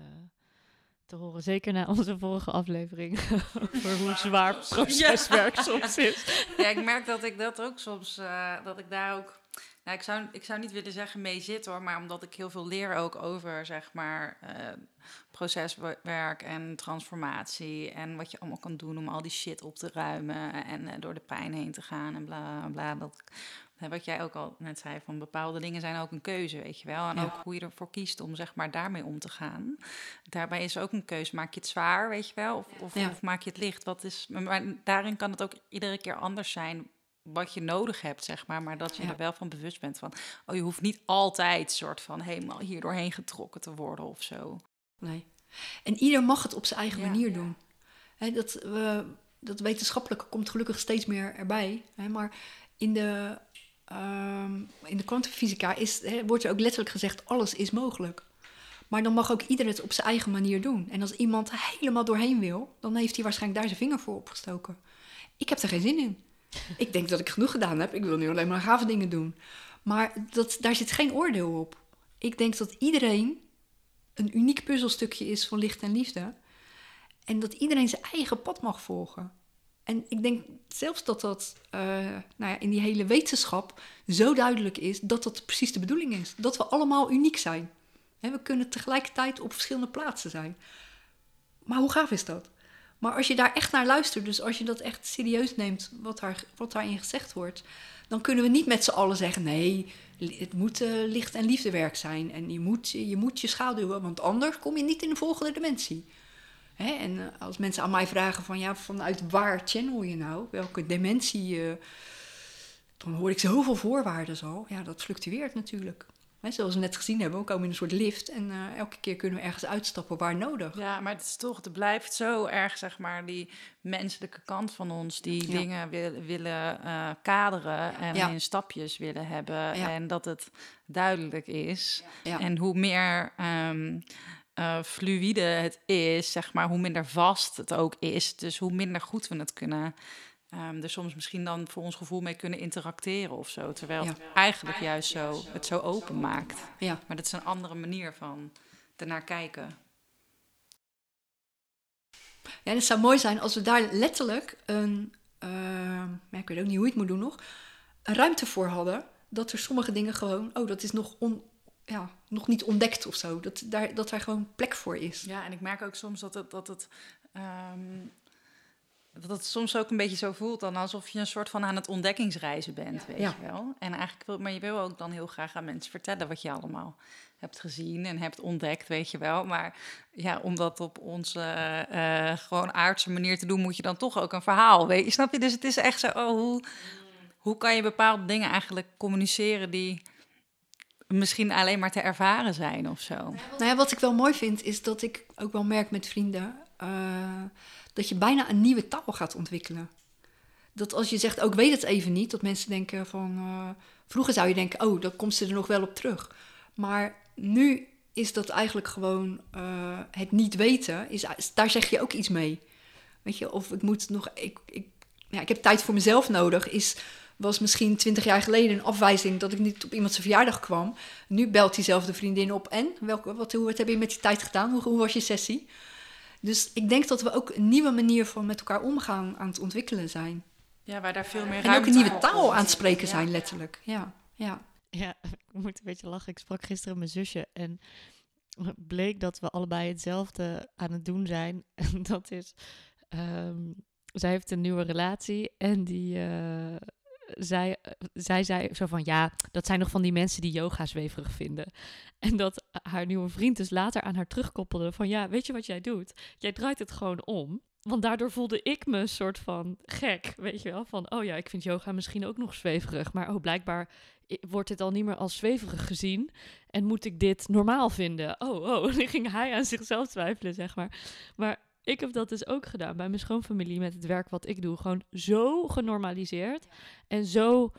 te horen. Zeker na onze vorige aflevering over hoe zwaar proceswerk soms is. Ja, ik merk dat ik dat ook soms, eh, dat ik daar ook, nou, ik zou, ik zou niet willen zeggen mee zit hoor, maar omdat ik heel veel leer ook over, zeg maar, eh, proceswerk en transformatie en wat je allemaal kan doen om al die shit op te ruimen en eh, door de pijn heen te gaan en bla bla bla. Dat, wat jij ook al net zei, van bepaalde dingen zijn ook een keuze, weet je wel. En Ja. ook hoe je ervoor kiest om zeg maar daarmee om te gaan. Daarbij is ook een keuze. Maak je het zwaar, weet je wel, of, of, Ja. of maak je het licht? Wat is, maar- daarin kan het ook iedere keer anders zijn wat je nodig hebt, zeg maar. Maar dat je Ja. er wel van bewust bent van... oh, je hoeft niet altijd soort van helemaal hier doorheen getrokken te worden of zo. Nee. En ieder mag het op zijn eigen Ja. manier doen. Dat, we, dat wetenschappelijke komt gelukkig steeds meer erbij. Maar in de, ehm, in de kwantumfysica wordt er ook letterlijk gezegd: alles is mogelijk. Maar dan mag ook ieder het op zijn eigen manier doen. En als iemand helemaal doorheen wil, dan heeft hij waarschijnlijk daar zijn vinger voor opgestoken. Ik heb er geen zin in. Ik denk dat ik genoeg gedaan heb. Ik wil nu alleen maar gave dingen doen. Maar dat, daar zit geen oordeel op. Ik denk dat iedereen een uniek puzzelstukje is van licht en liefde. En dat iedereen zijn eigen pad mag volgen. En ik denk zelfs dat dat eh, nou ja, in die hele wetenschap zo duidelijk is dat dat precies de bedoeling is. Dat we allemaal uniek zijn. Hè, we kunnen tegelijkertijd op verschillende plaatsen zijn. Maar hoe gaaf is dat? Maar als je daar echt naar luistert, dus als je dat echt serieus neemt, wat, daar, wat daarin gezegd wordt, dan kunnen we niet met z'n allen zeggen: nee, het moet eh, licht en liefdewerk zijn. En je moet, je moet je schaduwen, want anders kom je niet in de volgende dimensie. Hè? En eh, als mensen aan mij vragen: van ja, vanuit waar channel je nou? Welke dimensie? eh, dan hoor ik zoveel voorwaarden al. Ja, dat fluctueert natuurlijk. Hè, zoals we net gezien hebben, we komen in een soort lift en eh, elke keer kunnen we ergens uitstappen waar nodig. Ja, maar het is toch, het blijft zo erg, zeg maar, die menselijke kant van ons, die Ja. dingen wil, willen kaderen en Ja. in stapjes willen hebben. Ja. En dat het duidelijk is. En hoe meer ehm, eh, fluïde het is, zeg maar, hoe minder vast het ook is. Dus hoe minder goed we het kunnen. ehm er soms misschien dan voor ons gevoel mee kunnen interacteren of zo. Terwijl het eigenlijk juist zo, het zo open maakt. Ja. Maar dat is een andere manier van ernaar kijken. Ja, het zou mooi zijn als we daar letterlijk een, ja, ik weet ook niet hoe je het moet doen nog, een ruimte voor hadden. Dat er sommige dingen gewoon, oh, dat is nog, on, ja, nog niet ontdekt of zo. Dat daar, dat daar gewoon plek voor is. Ja, en ik merk ook soms dat het, dat het, ehm, dat het soms ook een beetje zo voelt dan alsof je een soort van aan het ontdekkingsreizen bent, weet Ja. je wel. En eigenlijk wil, maar je wil ook dan heel graag aan mensen vertellen wat je allemaal hebt gezien en hebt ontdekt, weet je wel. Maar ja, om dat op onze eh, gewoon aardse manier te doen, moet je dan toch ook een verhaal, weet je. Snap je? Dus het is echt zo, oh, hoe, hoe kan je bepaalde dingen eigenlijk communiceren die misschien alleen maar te ervaren zijn of zo. Nou ja, wat ik wel mooi vind, is dat ik ook wel merk met vrienden eh, dat je bijna een nieuwe taal gaat ontwikkelen. Dat als je zegt, ook weet het even niet, dat mensen denken van. eh, vroeger zou je denken, oh, dan komt ze er nog wel op terug. Maar nu is dat eigenlijk gewoon eh, het niet weten, is, daar zeg je ook iets mee. Weet je, of ik moet nog. Ik, ik, ja, ik heb tijd voor mezelf nodig. Is, was misschien twintig jaar geleden een afwijzing dat ik niet op iemand zijn verjaardag kwam. Nu belt diezelfde vriendin op. En welke, wat, hoe, wat heb je met die tijd gedaan? Hoe, hoe was je sessie? Dus ik denk dat we ook een nieuwe manier van met elkaar omgaan aan het ontwikkelen zijn. Ja, waar daar veel meer En ook een nieuwe taal aan het spreken Ja. zijn, letterlijk. Ja, ja. Ja, ik moet een beetje lachen. Ik sprak gisteren mijn zusje en bleek dat we allebei hetzelfde aan het doen zijn. En dat is, ehm, zij heeft een nieuwe relatie en die, eh, zij, zij zei zo van, ja, dat zijn nog van die mensen die yoga zweverig vinden. En dat haar nieuwe vriend dus later aan haar terugkoppelde van, ja, weet je wat jij doet? Jij draait het gewoon om. Want daardoor voelde ik me een soort van gek, weet je wel? Van, oh ja, ik vind yoga misschien ook nog zweverig. Maar oh, blijkbaar wordt dit al niet meer als zweverig gezien. En moet ik dit normaal vinden? Oh, oh. Dan ging hij aan zichzelf twijfelen, zeg maar. Maar ik heb dat dus ook gedaan bij mijn schoonfamilie met het werk wat ik doe. Gewoon zo genormaliseerd en zo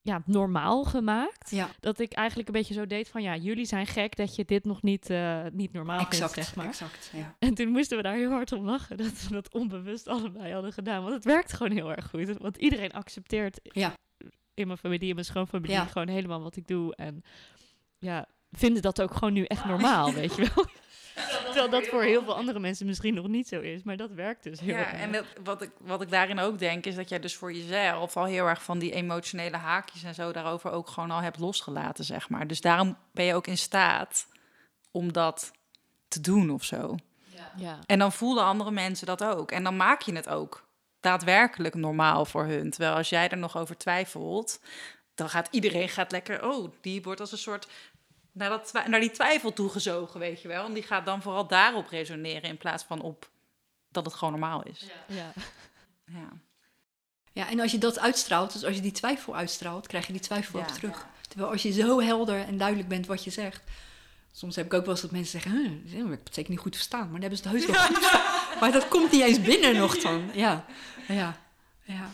ja, normaal gemaakt. ja Dat ik eigenlijk een beetje zo deed van, ja, jullie zijn gek dat je dit nog niet, eh, niet normaal exact. vindt, zeg maar. exact ja. En toen moesten we daar heel hard om lachen dat we dat onbewust allebei hadden gedaan. Want het werkt gewoon heel erg goed. Want iedereen accepteert Ja. in mijn familie, in mijn schoonfamilie, Ja. gewoon helemaal wat ik doe. En ja, vinden dat ook gewoon nu echt normaal, weet je wel. Terwijl dat voor heel veel andere mensen misschien nog niet zo is. Maar dat werkt dus heel Ja, erg. en wat- wat ik, wat ik daarin ook denk, is dat jij dus voor jezelf al heel erg van die emotionele haakjes en zo daarover ook gewoon al hebt losgelaten, zeg maar. Dus daarom ben je ook in staat om dat te doen of zo. ja. En dan voelen andere mensen dat ook. En dan maak je het ook daadwerkelijk normaal voor hun. Terwijl als jij er nog over twijfelt, dan gaat iedereen gaat lekker, oh, die wordt als een soort naar, dat, die twijfel toegezogen, weet je wel. En die gaat dan vooral daarop resoneren in plaats van op dat het gewoon normaal is. ja. Ja. Ja, en als je dat uitstraalt, dus als je die twijfel uitstraalt, krijg je die twijfel Ja. ook terug. Terwijl als je zo helder en duidelijk bent wat je zegt. Soms heb ik ook wel eens dat mensen zeggen, huh, ik heb het zeker niet goed verstaan. Maar dan hebben ze het heus wel goed. Maar dat komt niet eens binnen nog dan. Ja, ja, ja.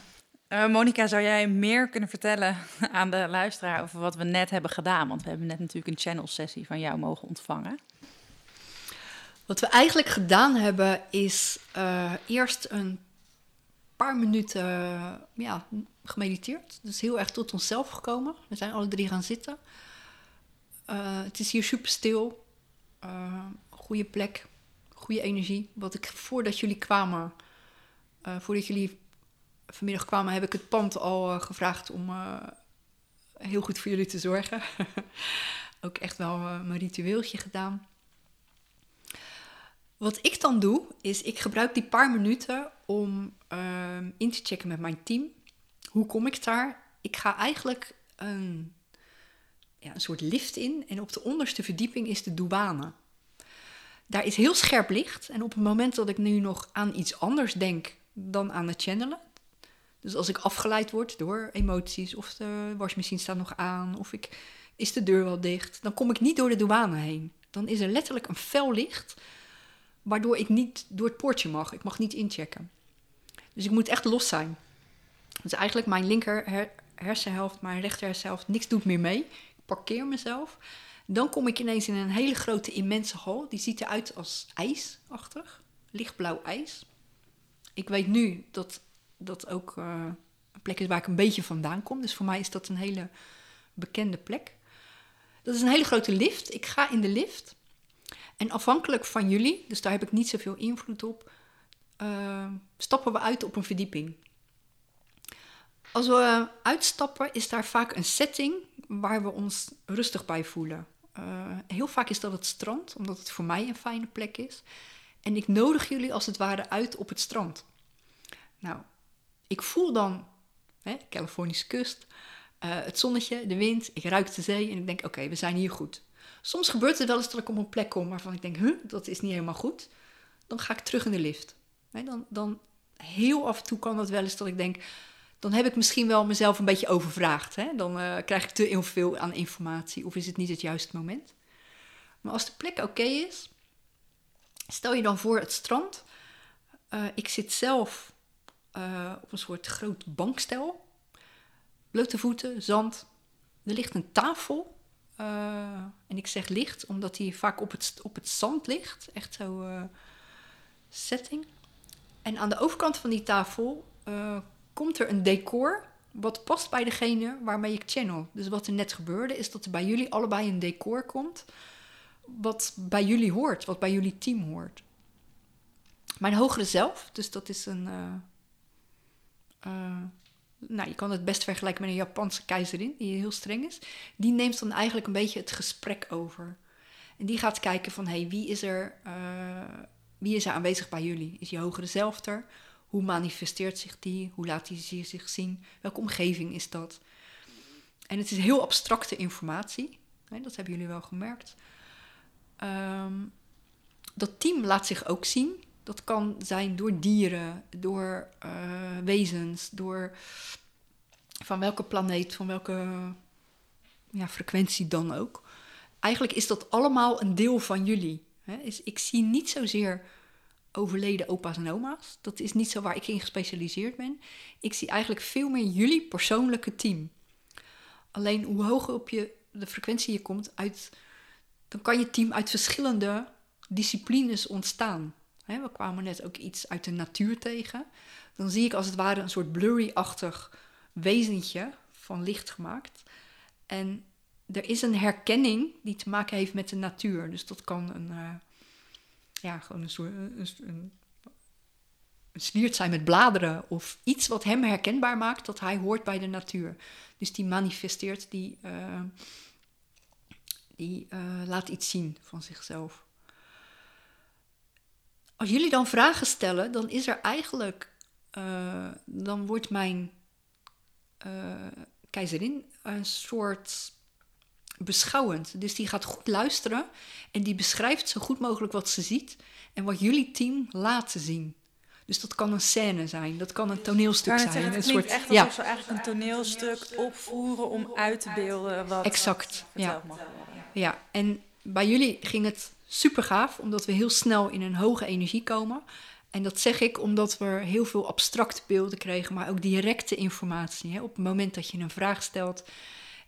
Eh, Monica, zou jij meer kunnen vertellen aan de luisteraar over wat we net hebben gedaan? Want we hebben net natuurlijk een channel sessie van jou mogen ontvangen. Wat we eigenlijk gedaan hebben is eh, eerst een paar minuten ja, gemediteerd. Dus heel erg tot onszelf gekomen. We zijn alle drie gaan zitten. Eh, het is hier super stil. Goede plek, goede energie. Wat ik voordat jullie kwamen, voordat jullie vanmiddag kwamen, heb ik het pand al eh, gevraagd om eh, heel goed voor jullie te zorgen. Ook echt wel eh, mijn ritueeltje gedaan. Wat ik dan doe, is ik gebruik die paar minuten om ehm, in te checken met mijn team. Hoe kom ik daar? Ik ga eigenlijk een, ja, een soort lift in en op de onderste verdieping is de douane. Daar is heel scherp licht en op het moment dat ik nu nog aan iets anders denk dan aan het channelen, dus als ik afgeleid word door emoties of de wasmachine staat nog aan of ik, is de deur wel dicht, dan kom ik niet door de douane heen. Dan is er letterlijk een fel licht waardoor ik niet door het poortje mag. Ik mag niet inchecken. Dus ik moet echt los zijn. Dus eigenlijk mijn linker her- hersenhelft, mijn rechter hersenhelft, niks doet meer mee. Ik parkeer mezelf. Dan kom ik ineens in een hele grote, immense hal. Die ziet eruit als ijsachtig. Lichtblauw ijs. Ik weet nu dat dat ook eh, een plek is waar ik een beetje vandaan kom. Dus voor mij is dat een hele bekende plek. Dat is een hele grote lift. Ik ga in de lift. En afhankelijk van jullie, dus daar heb ik niet zoveel invloed op, eh, stappen we uit op een verdieping. Als we uitstappen, is daar vaak een setting waar we ons rustig bij voelen. Eh, heel vaak is dat het strand, omdat het voor mij een fijne plek is. En ik nodig jullie als het ware uit op het strand. Nou, ik voel dan hè, Californische kust, eh, het zonnetje, de wind, ik ruik de zee en ik denk, oké, we zijn hier goed. Soms gebeurt het wel eens dat ik op een plek kom waarvan ik denk, huh, dat is niet helemaal goed. Dan ga ik terug in de lift. Nee, dan, dan heel af en toe kan dat wel eens dat ik denk, dan heb ik misschien wel mezelf een beetje overvraagd. Hè? Dan eh, krijg ik te veel aan informatie of is het niet het juiste moment. Maar als de plek oké is, stel je dan voor het strand. Eh, ik zit zelf eh, op een soort groot bankstel. Blote voeten, zand. Er ligt een tafel. Eh, en ik zeg licht, omdat die vaak op het, op het zand ligt. Echt zo eh, setting. En aan de overkant van die tafel komt er een decor wat past bij degene waarmee ik channel. Dus wat er net gebeurde is dat er bij jullie allebei een decor komt wat bij jullie hoort, wat bij jullie team hoort. Mijn hogere zelf, dus dat is een. Eh, nou, je kan het best vergelijken met een Japanse keizerin, die heel streng is. Die neemt dan eigenlijk een beetje het gesprek over. En die gaat kijken van, hey, wie, is er, eh, wie is aanwezig bij jullie? Is je hogere zelf er? Hoe manifesteert zich die? Hoe laat die zich zien? Welke omgeving is dat? En het is heel abstracte informatie. Dat hebben jullie wel gemerkt. Ehm, dat team laat zich ook zien. Dat kan zijn door dieren, door eh, wezens, door van welke planeet, van welke ja, frequentie dan ook. Eigenlijk is dat allemaal een deel van jullie. Hè? Ik zie niet zozeer overleden opa's en oma's. Dat is niet zo waar ik in gespecialiseerd ben. Ik zie eigenlijk veel meer jullie persoonlijke team. Alleen hoe hoger op je de frequentie je komt, uit, dan kan je team uit verschillende disciplines ontstaan. We kwamen net ook iets uit de natuur tegen. Dan zie ik als het ware een soort blurry-achtig wezentje van licht gemaakt. En er is een herkenning die te maken heeft met de natuur. Dus dat kan een, uh, ja, gewoon een soort een, zwiert zijn met bladeren of iets wat hem herkenbaar maakt dat hij hoort bij de natuur. Dus die manifesteert, die, uh, die uh, laat iets zien van zichzelf. Als jullie dan vragen stellen, dan is er eigenlijk, uh, dan wordt mijn keizerin een soort beschouwend. Dus die gaat goed luisteren en die beschrijft zo goed mogelijk wat ze ziet en wat jullie team laten zien. Dus dat kan een scène zijn, dat kan een toneelstuk zijn. Het een soort, echt alsof ja. ze eigenlijk een toneelstuk opvoeren om uit te beelden wat exact, ja. Ja, en bij jullie ging het super gaaf, omdat we heel snel in een hoge energie komen. En dat zeg ik omdat we heel veel abstracte beelden kregen, maar ook directe informatie. Hè? Op het moment dat je een vraag stelt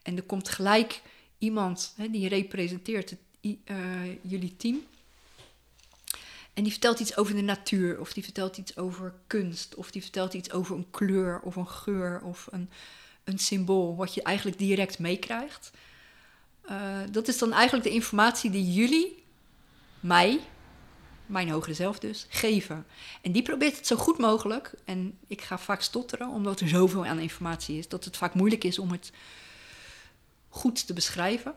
en er komt gelijk iemand hè, die representeert het, uh, jullie team. En die vertelt iets over de natuur, of die vertelt iets over kunst, of die vertelt iets over een kleur of een geur of een, een symbool, wat je eigenlijk direct meekrijgt. Uh, dat is dan eigenlijk de informatie die jullie mij, mijn hogere zelf dus, geven. En die probeert het zo goed mogelijk. En ik ga vaak stotteren, omdat er zoveel aan informatie is, dat het vaak moeilijk is om het goed te beschrijven.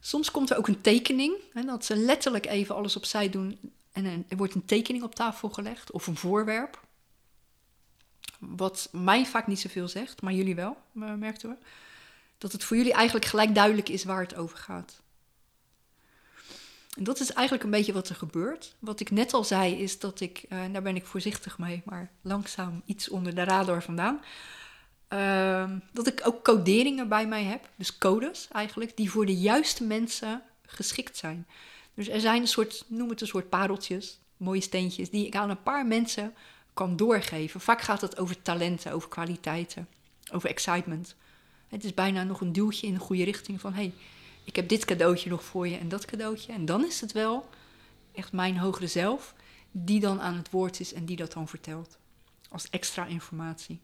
Soms komt er ook een tekening, hè, dat ze letterlijk even alles opzij doen en er wordt een tekening op tafel gelegd of een voorwerp. Wat mij vaak niet zoveel zegt, maar jullie wel, merkten we. Dat het voor jullie eigenlijk gelijk duidelijk is waar het over gaat. En dat is eigenlijk een beetje wat er gebeurt. Wat ik net al zei, is dat ik, uh, daar ben ik voorzichtig mee, maar langzaam iets onder de radar vandaan. Uh, dat ik ook coderingen bij mij heb, dus codes eigenlijk, die voor de juiste mensen geschikt zijn. Dus er zijn een soort, noem het een soort pareltjes, mooie steentjes, die ik aan een paar mensen kan doorgeven. Vaak gaat het over talenten, over kwaliteiten, over excitement. Het is bijna nog een duwtje in de goede richting van, hey, ik heb dit cadeautje nog voor je en dat cadeautje. En dan is het wel echt mijn hogere zelf die dan aan het woord is en die dat dan vertelt. Als extra informatie.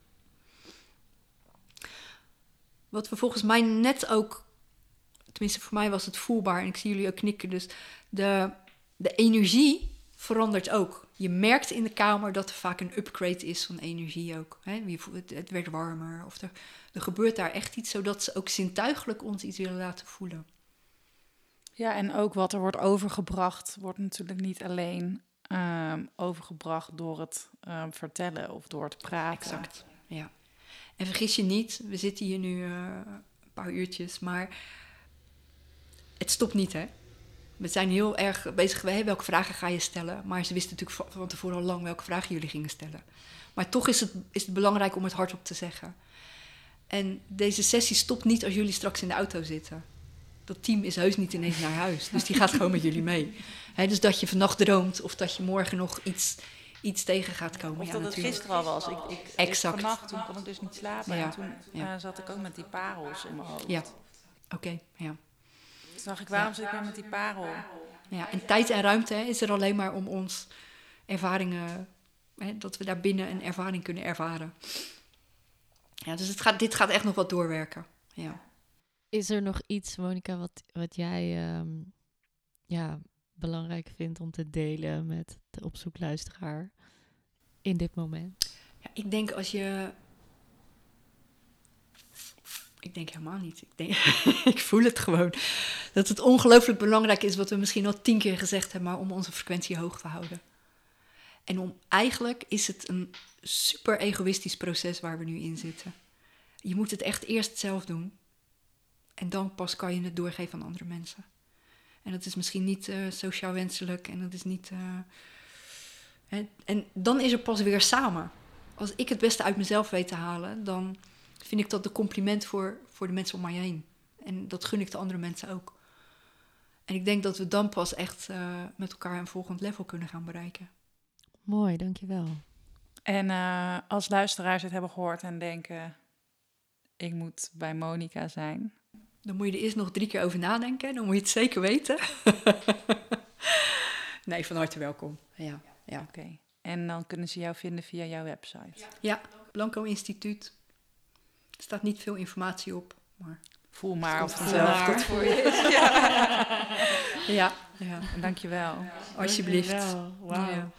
Wat we volgens mij net ook, tenminste voor mij was het voelbaar en ik zie jullie ook knikken, dus de, de energie verandert ook. Je merkt in de kamer dat er vaak een upgrade is van energie ook. Het werd warmer of er, er gebeurt daar echt iets, zodat ze ook zintuigelijk ons iets willen laten voelen. Ja, en ook wat er wordt overgebracht, wordt natuurlijk niet alleen um, overgebracht door het um, vertellen of door het praten. Exact, ja. En vergis je niet, we zitten hier nu uh, een paar uurtjes, maar het stopt niet, hè? We zijn heel erg bezig geweest, welke vragen ga je stellen? Maar ze wisten natuurlijk van tevoren al lang welke vragen jullie gingen stellen. Maar toch is het, is het belangrijk om het hardop te zeggen. En deze sessie stopt niet als jullie straks in de auto zitten. Dat team is heus niet ineens naar huis. Dus die gaat gewoon met jullie mee. He, dus dat je vannacht droomt of dat je morgen nog iets, iets tegen gaat komen. Of ja, dat het natuurlijk. gisteren al was. Ik, ik, Exact. Ik, vannacht, toen kon ik dus niet slapen. Ja. En toen Ja. uh, zat ik ook met die parels in mijn hoofd. Ja, oké. ja. Toen dacht ik, waarom zit ik weer met die parel? Ja, en tijd en ruimte hè, is er alleen maar om ons ervaringen hè, dat we daar binnen een ervaring kunnen ervaren. Ja, dus het gaat, dit gaat echt nog wat doorwerken. Ja. Is er nog iets, Monika, wat, wat jij ehm, ja, belangrijk vindt om te delen met de opzoekluisteraar in dit moment? Ja, ik denk als je. Ik denk helemaal niet. Ik, denk, ik voel het gewoon. Dat het ongelooflijk belangrijk is, wat we misschien al tien keer gezegd hebben, maar om onze frequentie hoog te houden. En om eigenlijk is het een super egoïstisch proces waar we nu in zitten. Je moet het echt eerst zelf doen. En dan pas kan je het doorgeven aan andere mensen. En dat is misschien niet uh, sociaal wenselijk en dat is niet. Uh, hè, en dan is er pas weer samen. Als ik het beste uit mezelf weet te halen, dan vind ik dat de compliment voor, voor de mensen om mij heen. En dat gun ik de andere mensen ook. En ik denk dat we dan pas echt uh, met elkaar een volgend level kunnen gaan bereiken. Mooi, dankjewel. En uh, als luisteraars het hebben gehoord en denken: ik moet bij Monica zijn. Dan moet je er eerst nog drie keer over nadenken. Dan moet je het zeker weten. nee, van harte welkom. Ja, ja. Oké. Okay. En dan kunnen ze jou vinden via jouw website. Ja, Blanco Instituut. Er staat niet veel informatie op, maar... Voel maar of het zelf goed voor je is. ja. ja, ja. Dankjewel. Alsjeblieft. Wauw. Ja.